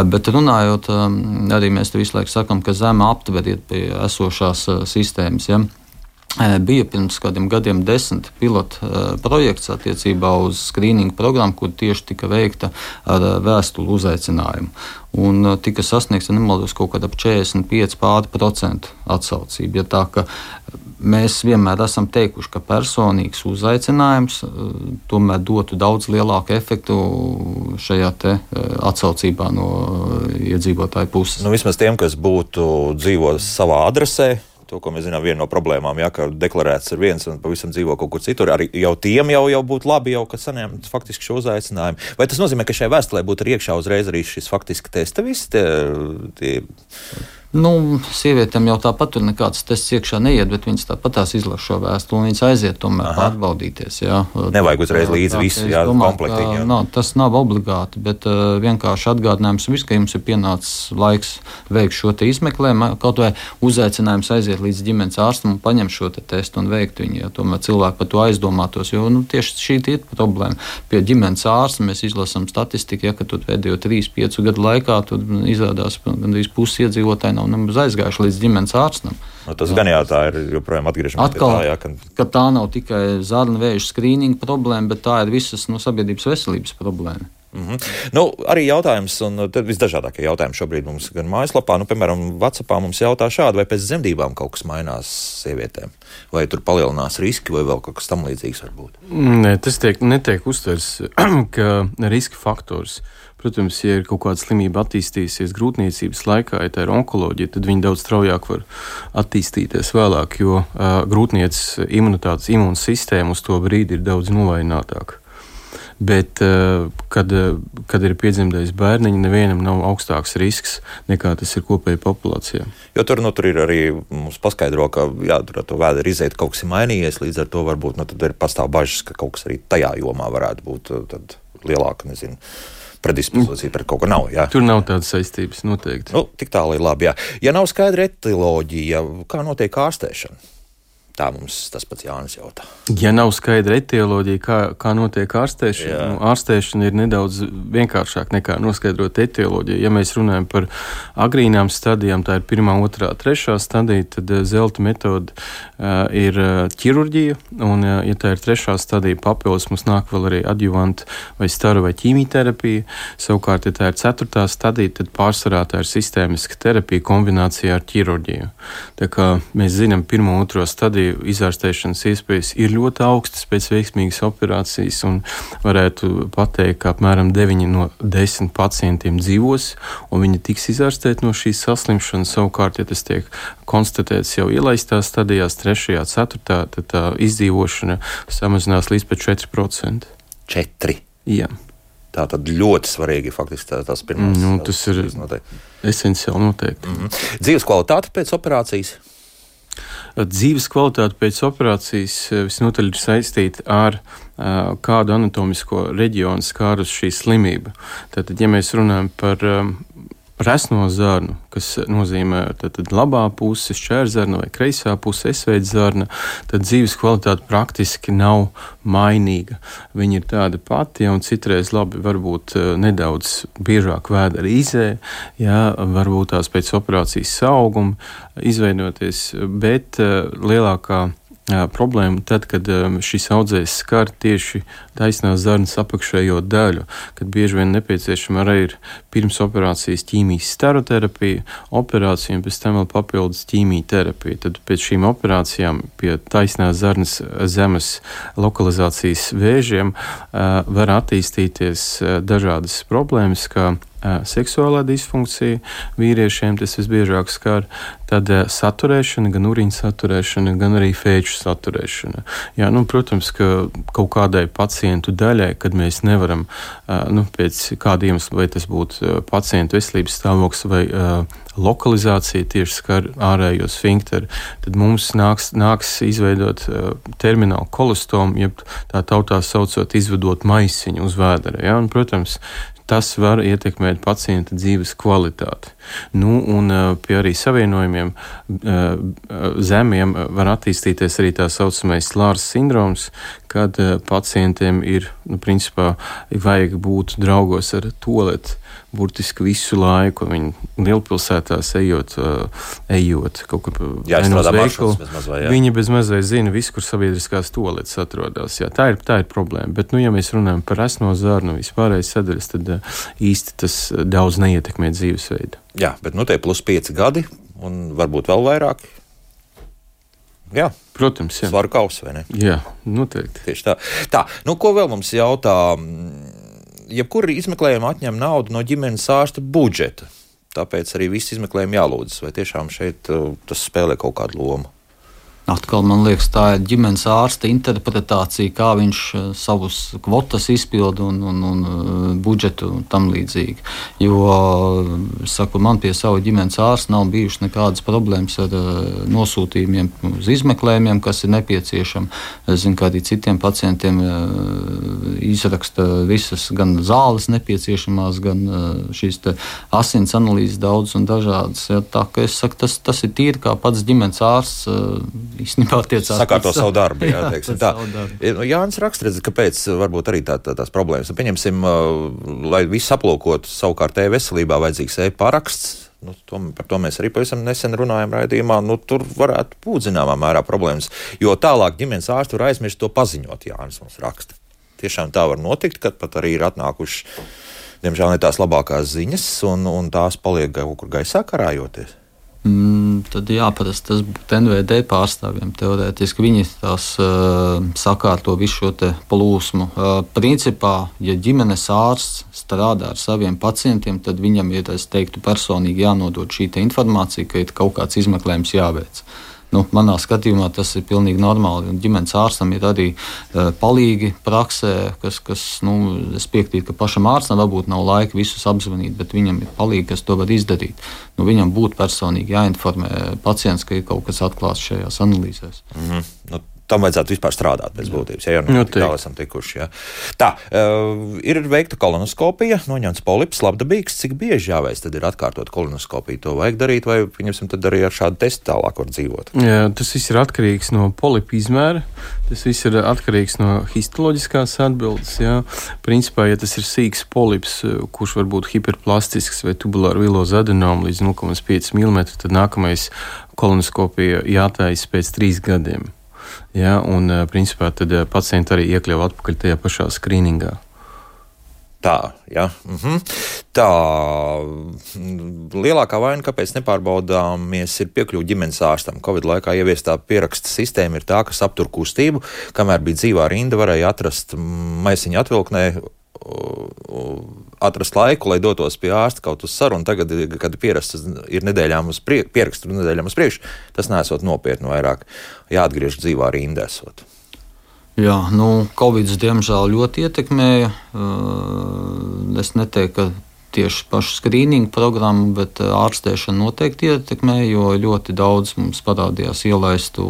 Bet runājot, arī mēs visu laiku sakam, ka zema aptveriet pie esošās sistēmas. Ja. Bija pirms kādiem gadiem desmit pilotu projekts attiecībā uz skrīningu programmu, kur tieši tika veikta ar vēstuli uzaicinājumu. Un tika sasniegts, ja nemaldos, kaut kāda 45% atsaucība. Ja tā, mēs vienmēr esam teikuši, ka personīgs uzaicinājums tomēr dotu daudz lielāku efektu šajā atsaucībā no iedzīvotāju puses. Nu, vismaz tiem, kas būtu dzīvos savā adresē, to, ko mēs zinām, viena no problēmām, ja, ka deklarēts ir viens un pavisam dzīvo kaut kur citur. Arī jau tiem jau, jau būtu labi, jau, ka saņemt faktiski šo uzaicinājumu. Vai tas nozīmē, ka šai vēstulē būtu iekšā uzreiz arī šis faktiski testa viss? Tie Nu, sievietēm jau tāpat tur nekāds tests iekšā neiet, bet viņas tāpat tās izlasa šo vēstuli viņas aiziet tomēr Aha. pārbaudīties. Jā. Nevajag uzreiz līdzi visu komplektiņu. No, tas nav obligāti, bet uh, vienkārši atgādinājums viss, ka jums ir pienācis laiks veikt šo izmeklējumu, kaut vai uzaicinājums aiziet līdz ģimenes ārstam un paņemt šo te testu un veikt viņu, ja tomēr cilvēki par to aizdomātos, jo nu, tieši šī ir problēma. Pie ģimenes ārsta mēs izlasām statistiku, ja, ka pēdējo 3-5 gadu laikā izrādās gandrīz pusi iedzīvotāji nav nemaz aizgājuši līdz ģimenes ārstam. Nu, tas gan jā, tā ir joprojām atgriežamies pie tā, jā, ka... ka tā nav tikai zarnu vēža skrīninga problēma, bet tā ir visas no sabiedrības veselības problēma. Mm -hmm. nu, arī jautājums, un visdažādākie jautājumi šobrīd mums gan mājaslapā, nu, piemēram, Vācijā mums jautā šādi, vai pēc dzemdībām kaut kas mainās sievietēm, vai tur palielinās riski, vai vēl kaut kas tam līdzīgs varbūt. Nē, tas tiek, netiek uztverts, ka riska faktors. Protams, ja ir kaut kāda slimība attīstījusies grūtniecības laikā, ja tā ir onkoloģija, tad viņi daudz straujāk var attīstīties vēlāk, jo uh, grūtniecības imunitātes imūnsistēma uz to brīdi ir daudz novājinātāka. Bet, kad, kad ir piedzimtais bērniņš, nevienam nav augstāks risks nekā tas ir kopējai populācijā. Jo tur, nu, tur ir arī mums paskaidro, ka jā, tur ar to vēdera izēt kaut kas ir mainījies. Līdz ar to varbūt nu, ir pastāv bažas, ka kaut kas arī tajā jomā varētu būt lielāka. Nezinu predispozīcija pret kaut ko nav. Jā. Tur nav tādas saistības noteikti. Nu, tik tālu ir labi. Jā. Ja nav skaidra etioloģija, kā notiek ārstēšana? Tā mums tas pats Jānis jautā. Ja nav skaidra etioloģija, kā, kā notiek ārstēšana, nu, ārstēšana ir nedaudz vienkāršāk nekā noskaidrot etioloģiju. Ja mēs runājam par agrīnām stadijām, tā ir pirmā, otrā, trešā stadija, tad eh, zelta metode uh, ir uh, ķirurģija, un, uh, ja tā ir trešā stadija, papildus mums nāk vēl arī adjuvanta vai staru vai ķīmijterapija. Savukārt, ja tā ir ceturtā stadija, tad pārsvarā tā ir sistēmiska terapija kombinācijā ar ķirurģiju. Tā kā mēs zinām pirmo, otro stadiju izārstēšanas iespējas ir ļoti augstas pēc veiksmīgas operācijas, un varētu pateikt, ka apmēram 9 no 10 pacientiem dzīvos, un viņi tiks izārstēti no šīs saslimšanas. Savukārt, ja tas tiek konstatēts jau ielaistās stadijās, 3. un 4. tad tā izdzīvošana samazinās līdz pat 4%. 4. Jā. Tā tad ļoti svarīgi faktiski tā, tās pirmās. Nu, tas ir noteikti. esenciāli noteikti. Mm -hmm. Dzīves kvalitāte pēc operācijas dzīves kvalitāte pēc operācijas eh, visnotaļ ir saistīta ar uh, kādu anatomisko reģionu skārus šī slimība. Tātad, ja mēs runājam par um, resno zarnu, kas nozīmē tad, tad labā puse, šķērzarna vai kreisā puse, esveida zarna, tad dzīves kvalitāte praktiski nav mainīga. Viņa ir tāda pati, un citreiz labi varbūt eh, nedaudz biežāk vēda arī izē, jā, varbūt tās pēc operācijas auguma izveidoties, bet eh, lielākā problēma tad, kad šis audzējs skar tieši taisnās zarnas apakšējo daļu, kad bieži vien nepieciešama arī ir pirms operācijas ķīmijas steroterapija, operācija un pēc tam vēl papildus ķīmija terapija. Tad pēc šīm operācijām pie taisnās zarnas zemes lokalizācijas vēžiem var attīstīties dažādas problēmas, kā seksuālā disfunkcija, vīriešiem tas visbiežāk skar, tad saturēšana, gan urīna saturēšana, gan arī fēču saturēšana. Jā, nu, protams, ka kaut kādai pacientu daļai, kad mēs nevaram, nu, pēc kāda iemesla, vai tas būtu pacientu veselības stāvoklis vai lokalizācija tieši skar ārējo sfinkteru, tad mums nāks, nāks izveidot terminālu kolostomu, jeb tā tautā saucot, izvedot maisiņu uz vēdera. Ja? Un, protams, tas var ietekmēt pacienta dzīves kvalitāti. Nu, un pie arī savienojumiem zemiem var attīstīties arī tā saucamais slārs sindroms, kad pacientiem ir, nu, principā, vajag būt draugos ar toaletu burtiski visu laiku. Viņi lielpilsētās ejot, uh, ejot kaut kur uz veikalu. Viņi bez mazliet zina, visu, kur sabiedriskās toaletes atrodas. Jā, tā, ir, tā ir problēma. Bet, nu, ja mēs runājam par esno zārnu vispārējais sadaļas, tad uh, īsti tas daudz neietekmē dzīvesveidu. Jā, bet nu tie plus pieci gadi un varbūt vēl vairāk. Jā. Protams, jā. Svaru kausa, vai ne? Jā, noteikti. Tieši tā. Tā, nu, ko vēl mums jautā? jebkura izmeklējuma atņem naudu no ģimenes ārsta budžeta. Tāpēc arī viss izmeklējumi jālūdz, vai tiešām šeit uh, tas spēlē kaut kādu lomu. Atkal man liekas, tā ir ģimenes ārsta interpretācija, kā viņš eh, savus kvotas izpilda un, un, un eh, budžetu un tam līdzīgi. Jo, saku, man pie sava ģimenes ārsta nav bijušas nekādas problēmas ar eh, nosūtījumiem uz izmeklējumiem, kas ir nepieciešami. Es zinu, ka arī citiem pacientiem izraksta visas gan zāles nepieciešamās, gan šīs asins analīzes daudz un dažādas. Ja, tā, es saku, tas, tas ir tīri kā pats ģimenes ārsts īstenībā attiecās. Sakārto savu darbu, jā, jā teiksim, tā. Nu, Jānis rakstredz, kāpēc varbūt arī tā, tā, tās problēmas. Nu, pieņemsim, lai visu aplūkotu savukārt e-veselībā vajadzīgs e-paraksts. Nu, to, par to mēs arī pavisam nesen runājām raidījumā. Nu, tur varētu būt zināmā mērā problēmas, jo tālāk ģimenes ārsts var aizmirst to paziņot. Jānis mums raksta. Tiešām tā var notikt, kad pat arī ir atnākuši, diemžēl, ne tās labākās ziņas, un, un tās paliek kaut kur gaisā karājoties. Mm, tad jāparasti tas būtu NVD pārstāvjiem. Teorētiski viņi tās uh, sakārto visu šo plūsmu. Uh, principā, ja ģimenes ārsts strādā ar saviem pacientiem, tad viņam ir, es teiktu, personīgi jānodod šī informācija, ka ir kaut kāds izmeklējums jāveic. Uh, Nu, manā skatījumā tas ir pilnīgi normāli. Ģimenes ārstam ir arī uh, palīgi praksē, kas, kas nu, es piekrītu, ka pašam ārstam varbūt nav laika visus apzvanīt, bet viņam ir palīgi, kas to var izdarīt. Nu, viņam būtu personīgi jāinformē pacients, ka ir kaut kas atklāts šajās analīzēs. Mm -hmm. nu, tam vajadzētu vispār strādāt pēc būtības. Ja jau nu, tālu esam tikuši. Ja. Tā, uh, ir veikta kolonoskopija, noņemts polips, labdabīgs. Cik bieži jāveic, tad ir atkārtot kolonoskopiju? To vajag darīt, vai pieņemsim, tad arī ar šādu testu tālāk var dzīvot? Jā, tas viss ir atkarīgs no polipa izmēra. Tas viss ir atkarīgs no histoloģiskās atbildes. Jā. Principā, ja tas ir sīks polips, kurš var būt hiperplastisks vai tubulāra viloza adenoma līdz 0,5 mm, tad nākamais kolonoskopija jātaisa pēc trīs gadiem. Ja, un, eh, principā, tad eh, pacienti arī iekļauj atpakaļ tajā pašā skrīningā. Tā, ja. mhm. tā lielākā vaina, kāpēc nepārbaudāmies, ir piekļuve ģimenes ārstam. Covid laikā ieviestā pieraksta sistēma ir tā, kas aptur kustību. Kamēr bija dzīvā rinda, varēja atrast maisiņu atvilknē atrast laiku, lai dotos pie ārsta kaut uz sarunu. Tagad, kad pierasts ir nedēļām uz priekšu, pierakstu nedēļām uz priekšu, tas nesot nopietni vairāk jāatgriež dzīvā rindē. Jā, nu, Covid diemžēl ļoti ietekmēja. Es neteiktu, ka tieši pašu skrīningu programmu, bet eh, ārstēšana noteikti ietekmē, jo ļoti daudz mums parādījās ielaistu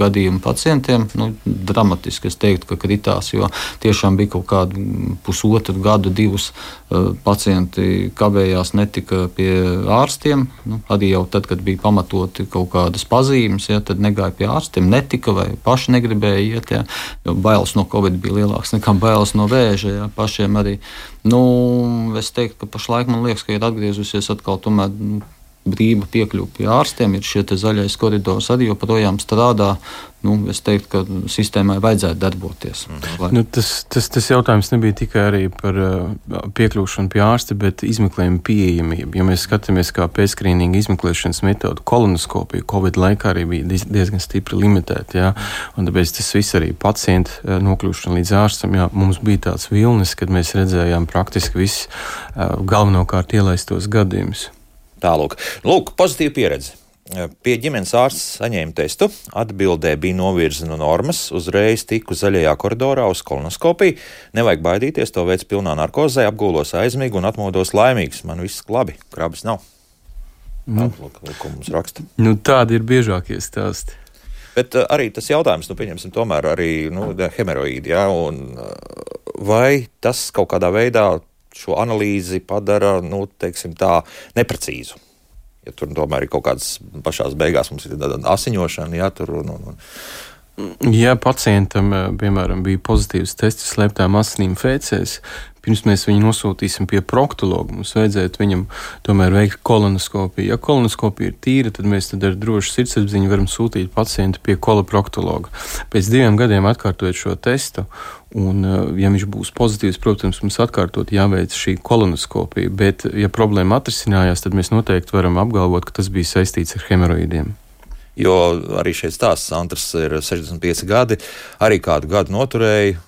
gadījumu pacientiem. Nu, dramatiski es teiktu, ka kritās, jo tiešām bija kaut kādu pusotru gadu, divus uh, pacienti kavējās, netika pie ārstiem. Nu, arī jau tad, kad bija pamatoti kaut kādas pazīmes, ja, tad negāja pie ārstiem, netika vai paši negribēja iet. Ja, jo bailes no covid bija lielākas nekā bailes no vēža. Ja, pašiem arī. Nu, es teiktu, ka pašlaik man liekas, ka ir atgriezusies atkal tomēr, nu, brīva piekļuve pie ārstiem, ir šie zaļais koridors arī joprojām strādā. Nu, es teiktu, ka sistēmai vajadzētu darboties. Lai... Nu, tas, tas, tas jautājums nebija tikai par uh, piekļūšanu pie ārsta, bet izmeklējumu pieejamību. Ja mēs skatāmies, kā pēcskrīninga izmeklēšanas metoda, kolonoskopija Covid laikā arī bija diezgan stipri limitēta. Ja? Un tāpēc tas viss arī pacientu uh, nokļūšana līdz ārstam, jā, mums bija tāds vilnis, kad mēs redzējām praktiski visus uh, galvenokārt ielaistos gadījumus. Tālūk, Lūk, pozitīva pieredze. Pie ģimenes ārsta saņēma testu, atbildē bija novirza no normas, uzreiz tiku zaļajā koridorā uz kolonoskopiju. Nevajag baidīties, to veids pilnā narkozē, apgūlos aizmīgi un atmodos laimīgs. Man viss labi, krabas nav. Nu, Lūk, ko mums raksta. Nu, tādi ir biežākie stāsti. Bet uh, arī tas jautājums, nu, pieņemsim, tomēr arī nu, hemeroīdi, ja, un uh, vai tas kaut kādā veidā šo analīzi padara nu, tā, neprecīzu. Ja tur tomēr ir kaut kādas pašās beigās, mums ir tāda asiņošana, ja tur un, un, Ja pacientam, eh, piemēram, bija pozitīvs tests slēptām asinīm fēcēs, pirms mēs viņu nosūtīsim pie proktologa, mums vajadzētu viņam tomēr veikt kolonoskopiju. Ja kolonoskopija ir tīra, tad mēs tad ar drošu sirdsapziņu varam sūtīt pacientu pie koloproktologa. Pēc diviem gadiem atkārtojot šo testu, un, eh, ja viņš būs pozitīvs, protams, mums atkārtot jāveic šī kolonoskopija, bet, ja problēma atrisinājās, tad mēs noteikti varam apgalvot, ka tas bija saistīts ar hemoroīdiem. Jo arī šeit stāsts Santrs ir 65 gadi, arī kādu gadu noturēja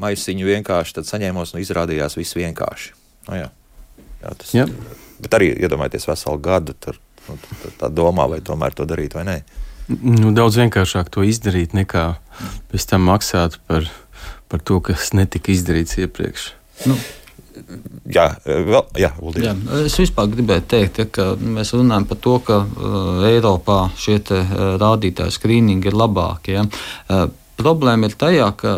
maisiņu vienkārši, tad saņēmos un izrādījās viss vienkārši. Nu, jā. Jā, tas, jā. Bet arī iedomājieties veselu gadu, tur nu, tā, domā, vai tomēr to darīt vai nē. Nu, daudz vienkāršāk to izdarīt, nekā pēc tam maksāt par, par to, kas netika izdarīts iepriekš. Nu, jā, vēl, jā, jā, es vispār gribēju teikt, ja, ka mēs runājam par to, ka uh, Eiropā šie te, uh, rādītāji skrīningi ir labākie. Ja. Uh, Problēma ir tajā, ka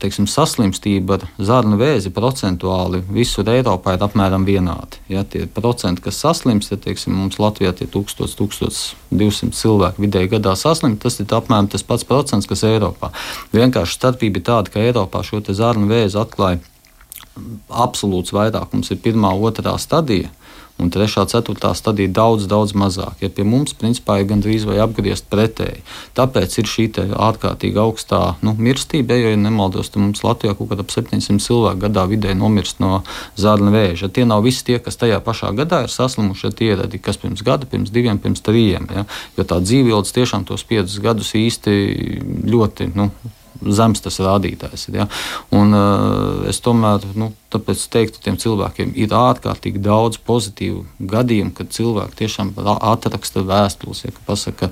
teiksim, saslimstība ar zarnu vēzi procentuāli visur Eiropā ir apmēram vienādi. Ja tie procenti, kas saslimst, ja teiksim, mums Latvijā ir 1000, 1200 cilvēku vidēji gadā saslimst, tas ir apmēram tas pats procents, kas Eiropā. Vienkārši starpība ir tāda, ka Eiropā šo zarnu vēzi atklāja absolūts vairākums ir pirmā, otrā stadija. Un trešā, ceturtā stadija daudz, daudz mazāk. Ja pie mums, principā, ir gandrīz vai apgriezt pretēji. Tāpēc ir šī ārkārtīgi augstā nu, mirstība, jo, ja nemaldos, tad mums Latvijā kaut kāda ap 700 cilvēku gadā vidēji nomirst no zārna vēža. Tie nav visi tie, kas tajā pašā gadā ir saslimuši, tie ir arī kas pirms gada, pirms diviem, pirms trījiem. Ja? Jo tā dzīvības tiešām tos piecus gadus īsti ļoti. Nu, zems tas rādītājs ir. Ja? Un, uh, es tomēr nu, teiktu, tiem cilvēkiem ir ārkārtīgi daudz pozitīvu gadījumu, kad cilvēki tiešām atraksta vēstules, ja, ka pasaka,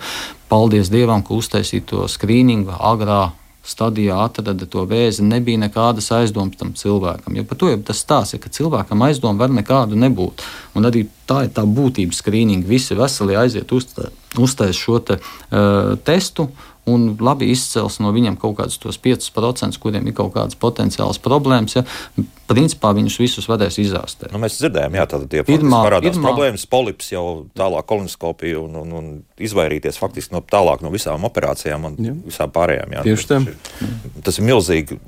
paldies Dievam, ka uztaisīja to skrīningu agrā stadijā atrada to vēzi, nebija nekādas aizdomas tam cilvēkam. Jo par to jau tas stāsta, ja, ka cilvēkam aizdomu var nekādu nebūt. Un arī tā ir tā būtība skrīninga. Visi veseli aiziet uztaisīt šo te, uh, testu un labi izcels no viņiem kaut kādus tos 5%, kuriem ir kaut kādas potenciālas problēmas. Ja, principā viņus visus varēs izārstēt. Nu, mēs dzirdējām, jā, tātad tie pirmā, parādās pirmā, problēmas, polips jau tālāk kolonoskopija un, un, un izvairīties faktiski no tālāk no visām operācijām un jā. visām pārējām. Jā, Tieši tā. Tas ir milzīgi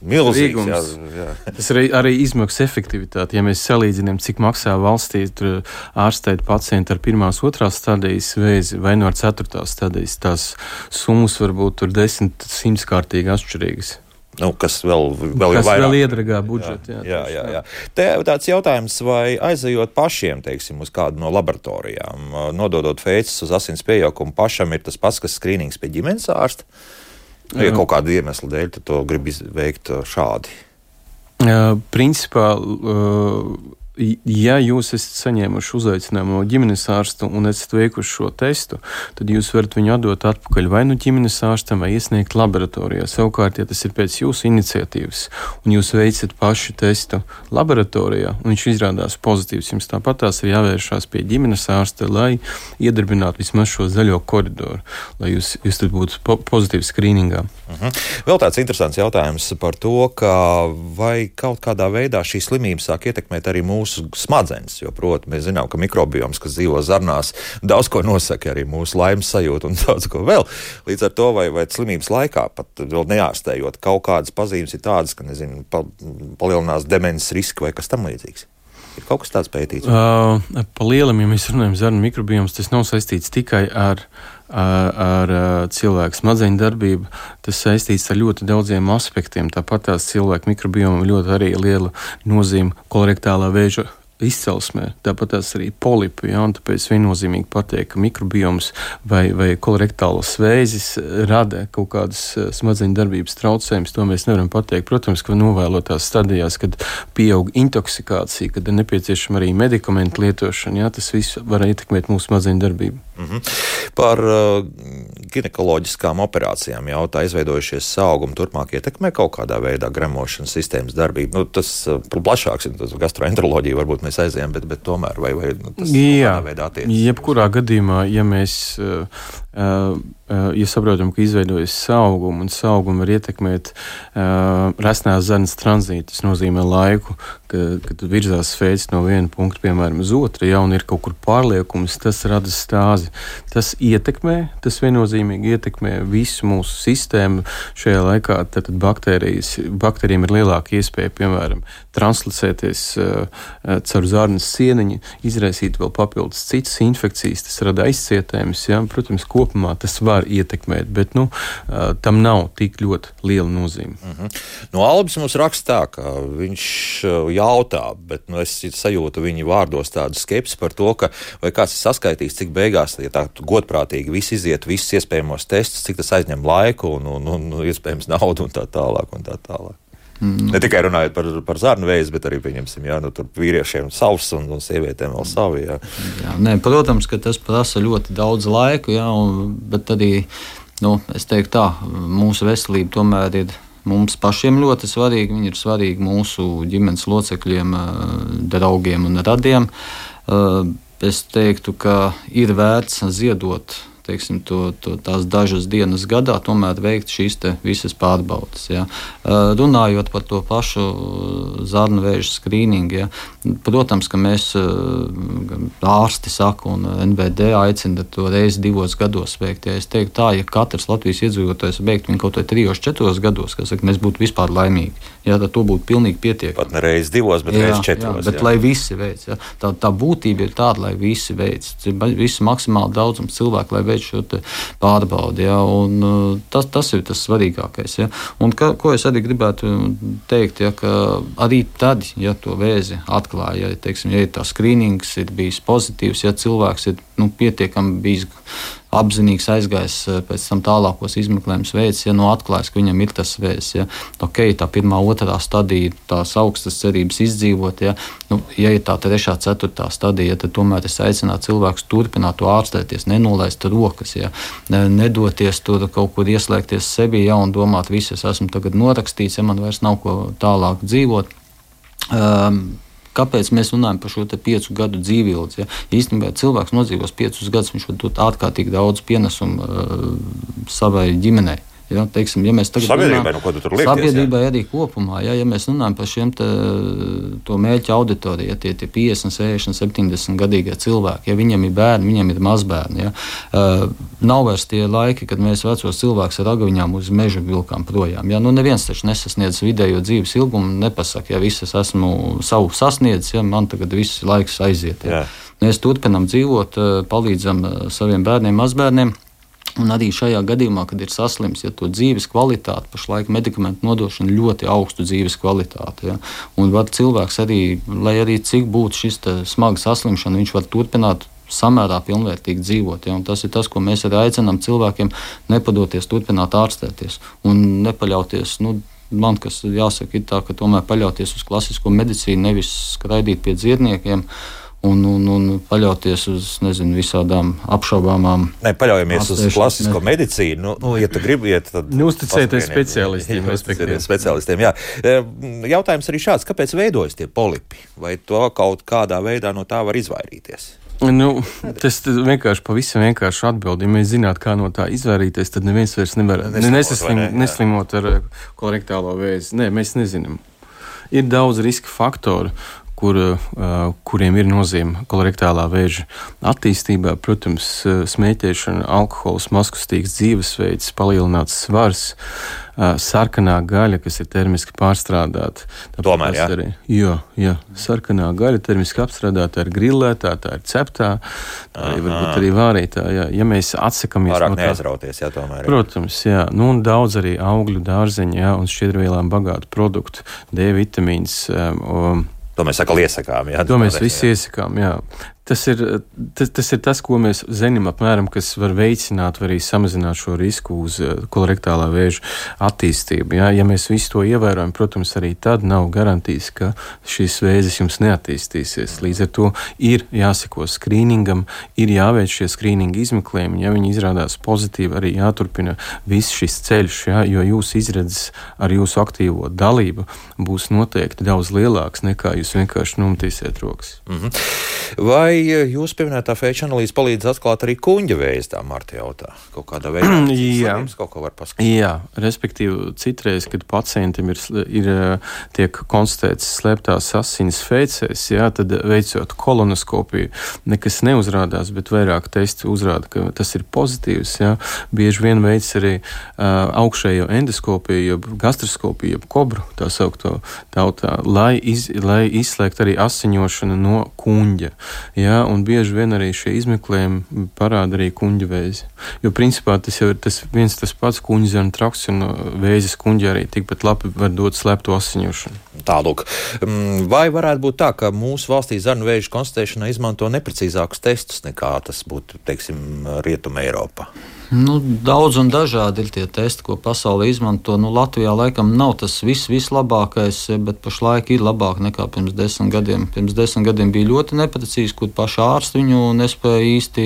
Milzīgs, jā, jā. Tas ir arī izmaksu efektivitāte. Ja mēs salīdzinām, cik maksā valstī ārstēt pacientu ar pirmās, otrās stadijas vēzi vai no ceturtās stadijas, tās summas var būt desmit, simtkārtīgi atšķirīgas. Nu, kas vēl, vēl kas ir vairāk. Vēl iedragā budžetu. Jā, jā, jā, jā. Te tāds jautājums, vai aizejot pašiem, teiksim, uz kādu no laboratorijām, nododot fēcis uz asins pieaugumu, pašam ir tas pats, kas skrīnings pie ģimenes ārsta? Nu, ja kaut kāda iemesla dēļ, tad to grib veikt uh, šādi. Principā uh, ja jūs esat saņēmuši uzaicinājumu no ģimenes ārsta un esat veikuši šo testu, tad jūs varat viņu atdot atpakaļ vai nu ģimenes ārstam, vai iesniegt laboratorijā. Savukārt, ja tas ir pēc jūsu iniciatīvas un jūs veicat pašu testu laboratorijā un viņš izrādās pozitīvs, jums tāpat tās ir jāvēršās pie ģimenes ārsta, lai iedarbinātu vismaz šo zaļo koridoru, lai jūs, jūs būtu po pozitīvi skrīningā. Uh mhm. -huh. Vēl tāds interesants jautājums par to, ka vai kaut kādā veidā šī slimība sāk ietekmēt arī mūsu mūsu smadzenes. Jo, protams, mēs zinām, ka mikrobioms, kas dzīvo zarnās, daudz ko nosaka arī mūsu laimes sajūtu un daudz ko vēl. Līdz ar to, vai, vai slimības laikā, pat vēl neārstējot, kaut kādas pazīmes ir tādas, ka nezinu, pa, palielinās demences riski vai kas tam līdzīgs. Ir kaut kas tāds pētīts? Uh, pa lielam, ja mēs runājam par zarnu mikrobiomu, tas nav saistīts tikai ar ar, ar cilvēku smadzeņu darbību. Tas saistīts ar ļoti daudziem aspektiem. Tāpat tās cilvēku mikrobiomam ļoti arī liela nozīme kolorektālā vēža izcelsmē, tāpat arī polipi. Ja, tāpēc viennozīmīgi pateikt, ka mikrobioms vai, vai kolorektāls vēzis rada kaut kādas eh, smadzeņu darbības traucējumus. To mēs nevaram pateikt. Protams, ka novēlotās stadijās, kad pieaug intoksikācija, kad ir nepieciešama arī medikamentu lietošana, ja, tas viss var ietekmēt mūsu smadzeņu darbību. Mm -hmm. Par uh, ginekoloģiskām operācijām jautā, izveidojušies saugumi turpmāk ietekmē kaut kādā veidā gremošanas sistēmas darbību. Nu, tas uh, plašāks ir gastroenteroloģija, varbūt mēs aizējām, bet, bet tomēr vai, vai nu, tas Jā, veidā attiecas? Jebkurā gadījumā, ja mēs uh, uh, ja saprotam, ka izveidojas sauguma, un sauguma var ietekmēt uh, resnās zarnas tranzītu, tas nozīmē laiku, ka, kad virzās fēcis no viena punkta, piemēram, uz otru, ja un ir kaut kur pārliekums, tas rada stāzi. Tas ietekmē, tas viennozīmīgi ietekmē visu mūsu sistēmu. Šajā laikā tad baktērijas, baktērijiem ir lielāka iespēja, piemēram, translicēties caur zarnas sieniņu, izraisīt vēl papildus citas infekcijas, tas rada aizcietējumus. Ja? Protams, kopumā tas var ietekmēt, bet nu, uh, tam nav tik ļoti liela nozīme. Mm -hmm. No Albas mums raksta tā, ka viņš jautā, bet nu, es sajūtu viņa vārdos tādu skepsi par to, ka vai kāds ir saskaitījis, cik beigās, ja tā godprātīgi viss iziet, visus iespējamos testus, cik tas aizņem laiku un, un, un, un iespējams naudu un tā tālāk. Un tā tālāk. Mm. Ne tikai runājot par, par zarnu veidu, bet arī pieņemsim, jā, nu, vīriešiem savs un, un sievietēm vēl savi. Jā. Jā, nē, protams, ka tas prasa ļoti daudz laika, jā, un, bet arī nu, es teiktu, tā mūsu veselība tomēr ir. Mums pašiem ļoti svarīgi, viņi ir svarīgi mūsu ģimenes locekļiem, draugiem un radiem. Es teiktu, ka ir vērts ziedot teiksim, to, to, tās dažas dienas gadā tomēr veikt šīs visas pārbaudes. Ja. Runājot par to pašu zarnu vēža skrīningu, ja, protams, ka mēs ārsti saka un NVD aicina to reizi divos gados veikt. Ja. Es teiktu tā, ja katrs Latvijas iedzīvotājs veiktu viņu kaut vai trijos, četros gados, kas saka, mēs būtu vispār laimīgi. Jā, tad to būtu pilnīgi pietiekami. Pat ne reizes divos, bet reizes četros. Jā, bet jā. lai visi veic. Jā. Tā, tā būtība ir tāda, lai visi veic. Visi maksimāli daudzums cilvēku, lai veic šo pārbaudi. Jā, un, uh, tas, tas ir tas svarīgākais. Jā. Un ka, ko es arī gribētu teikt, jā, ka arī tad, ja to vēzi atklāja, ja, teiksim, ja tā skrīnings ir bijis pozitīvs, ja cilvēks ir nu, pietiekami bijis apzinīgs aizgājis eh, pēc tam tālākos izmeklējumus veids, ja nu atklājas, ka viņam ir tas vēzis. Ja, ok, tā pirmā, otrā stadija, tās augstas cerības izdzīvot, ja, nu, ja ir tā trešā, ceturtā stadija, tad tomēr es aicinātu cilvēkus turpināt to ārstēties, nenolaist rokas, ja, nedoties tur kaut kur ieslēgties sevi ja, un domāt, viss es esmu tagad norakstīts, ja man vairs nav ko tālāk dzīvot. Um, Kāpēc mēs runājam par šo piecu gadu dzīvību? Ja? Īstenībā cilvēks nodzīvos piecus gadus, viņš var dot ārkārtīgi daudz pienesumu uh, savai ģimenei. Ja, teiksim, ja sabiedrībai, runājam, nu, liekties, sabiedrībai arī kopumā, ja, ja mēs runājam par šiem te, mērķa auditoriju, ja tie ir 50, 60, 70 gadīgie cilvēki, ja viņiem ir bērni, viņiem ir mazbērni. Ja, uh, nav vairs tie laiki, kad mēs vecos cilvēkus ar agaviņām uz meža vilkām projām. Ja, nu, neviens taču nesasniedz vidējo dzīves ilgumu, nepasaka, ja viss es esmu savu sasniedzis, ja man tagad viss laiks aiziet. Ja. Mēs turpinām dzīvot, palīdzam saviem bērniem, mazbērniem. Un arī šajā gadījumā, kad ir saslims, ja to dzīves kvalitāte, pašlaik medikamentu nodošana ļoti augstu dzīves kvalitāti. Ja, un var cilvēks arī, lai arī cik būtu šis smags saslimšana, viņš var turpināt samērā pilnvērtīgi dzīvot. Ja? Tas ir tas, ko mēs arī aicinām cilvēkiem nepadoties, turpināt ārstēties un nepaļauties. Nu, Man kas jāsaka, ir tā, ka tomēr paļauties uz klasisko medicīnu, nevis skraidīt pie dziedniekiem. Uh, un, un, un paļauties uz nezinu, visādām apšaubāmām. Nē, paļaujamies uz klasisko ne. medicīnu. Nu, nu, ja tu gribi iet, tad nu, uzticēties speciālistiem. Uzticēties speciālistiem jā. Jautājums arī šāds, kāpēc veidojas tie polipi? Vai to kaut kādā veidā no tā var izvairīties? Nu, tas vienkārši pavisam vienkārši atbild. Ja mēs zinātu, kā no tā izvairīties, tad neviens vairs nevar nesaslim, ne, neslimot ar korektālo vēzi. Nē, mēs nezinām. Ir daudz riska faktoru, kur, kuriem ir nozīme kolorektālā vēža attīstībā. Protams, smēķēšana, alkohols, maskustīgs dzīvesveids, palielināts svars, sarkanā gaļa, kas ir termiski pārstrādāta. Tomēr, jā. Arī, jo, jā, sarkanā gaļa termiski apstrādāta ir grillētā, tā ir ceptā, tā ir varbūt arī vārītā. Jā. Ja mēs atsakamies Pārāk no tā, neaizrauties, jā, tomēr. jā. Protams, jā, nu, un daudz arī augļu, dārzeņu jā, un šķidrvielām bagātu produktu, D vitamīns. Um, To mēs atkal iesakām. Jā, To mēs visi iesakām. Jā. Tas ir, tas, tas ir tas, ko mēs zinām, apmēram, kas var veicināt vai arī samazināt šo risku uz eh, kolorektālā vēža attīstību. Jā. Ja mēs visu to ievērojam, protams, arī tad nav garantijas, ka šīs vēzis jums neattīstīsies. Līdz ar to ir jāseko skrīningam, ir jāveic šie skrīninga izmeklējumi. Ja viņi izrādās pozitīvi, arī jāturpina viss šis ceļš, jā, jo jūsu izredzes ar jūsu aktīvo dalību būs noteikti daudz lielāks nekā jūs vienkārši numtīsiet rokas. Vai jūs pieminētā fēča analīze palīdz atklāt arī kuģa vēju, tā Marta jautā? Kaut kādā veidā slimības kaut ko var paskatīt. Jā, respektīvi, citreiz, kad pacientam ir, ir eh, tiek konstatēts slēptās asins fēcēs, jā, tad veicot kolonoskopiju, nekas neuzrādās, bet vairāk testi uzrāda, ka tas ir pozitīvs. Jā. Bieži vien veids arī uh, augšējo endoskopiju, jeb gastroskopiju, jeb kobru, tā saukto tautā, lai, iz, lai izslēgtu arī asiņošanu no kuņģa. Jā, un bieži vien arī šie izmeklējumi parāda arī kuģa vēzi. Jo principā tas jau ir tas viens tas pats kuģa zem traks, un uh, vēzis kuģa arī tikpat labi var dot slēpto asiņošanu. Tālūk, Mm, vai varētu būt tā, ka mūsu valstī zarnu vēža konstatēšanai izmanto neprecīzākus testus nekā tas būtu, teiksim, Rietumē Eiropā? Nu, daudz un dažādi ir tie testi, ko pasaulē izmanto. Nu, Latvijā laikam nav tas viss vislabākais, bet pašlaik ir labāk nekā pirms desmit gadiem. Pirms desmit gadiem bija ļoti neprecīzi, kur paši ārsti viņu nespēja īsti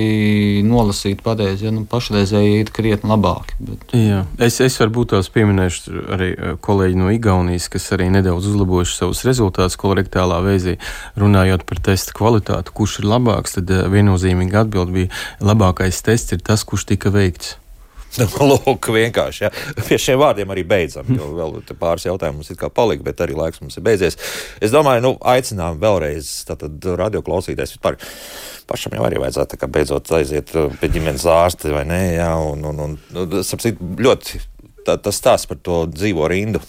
nolasīt pareizi. Ja? Nu, pašreizēji ir krietni labāki. Bet... Jā, es, es varbūt tās pieminēšu arī uh, kolēģi no Igaunijas, kas arī nedaudz uzlabojuši savus rezultātus kolorektālā vēzī. Runājot par testa kvalitāti, kurš ir labāks, tad uh, viennozīmīgi atbild bija labākais tests ir tas, kurš tika veikts. Nu, Lūk, vienkārši. Ja. Pie šiem vārdiem arī beidzam. Jo vēl pāris jautājumu mums ir kā palika, bet arī laiks mums ir beidzies. Es domāju, nu, aicinām vēlreiz radioklausītājs vispār. Pašam jau arī vajadzētu kā beidzot aiziet uh, pie ģimenes ārsta vai nē. Jā, un, un, un, nu, sapsīt, ļoti tā, tas stāsts par to dzīvo rindu.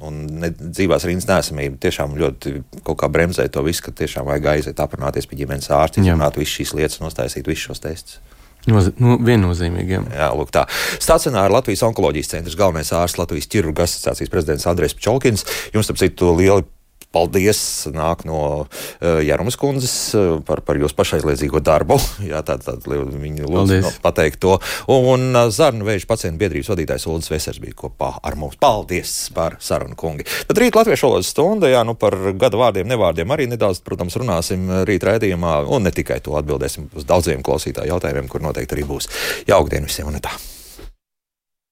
Un ne, dzīvās rindas nesamība tiešām ļoti kaut kā bremzē to visu, ka tiešām vajag aiziet aprunāties pie ģimenes ārsta, izrunāt visas šīs lietas, nostāsīt visus šos testus. Noz, nu, viennozīmīgi. Jā. Jā, lūk, tā. Stacionāra Latvijas onkoloģijas centrs galvenais ārsts Latvijas ķirurgu asociācijas prezidents Andrēs Čolkins. Jums, starp citu, lieli paldies nāk no uh, Jārumas kundzes uh, par, par jūsu pašaizliedzīgo darbu. Jā, tā, tā, viņa lūdzu no, pateikt to. Un uh, Zarnu vēža pacientu biedrības vadītājs Ulris Vesers bija kopā ar mums. Paldies par sarunu, kungi. Tad rīt Latviešu valodas stunda, jā, nu par gada vārdiem, nevārdiem arī nedaudz, protams, runāsim rīt raidījumā. Un ne tikai to atbildēsim uz daudziem klausītāju jautājumiem, kur noteikti arī būs. Jaukdien visiem un tā!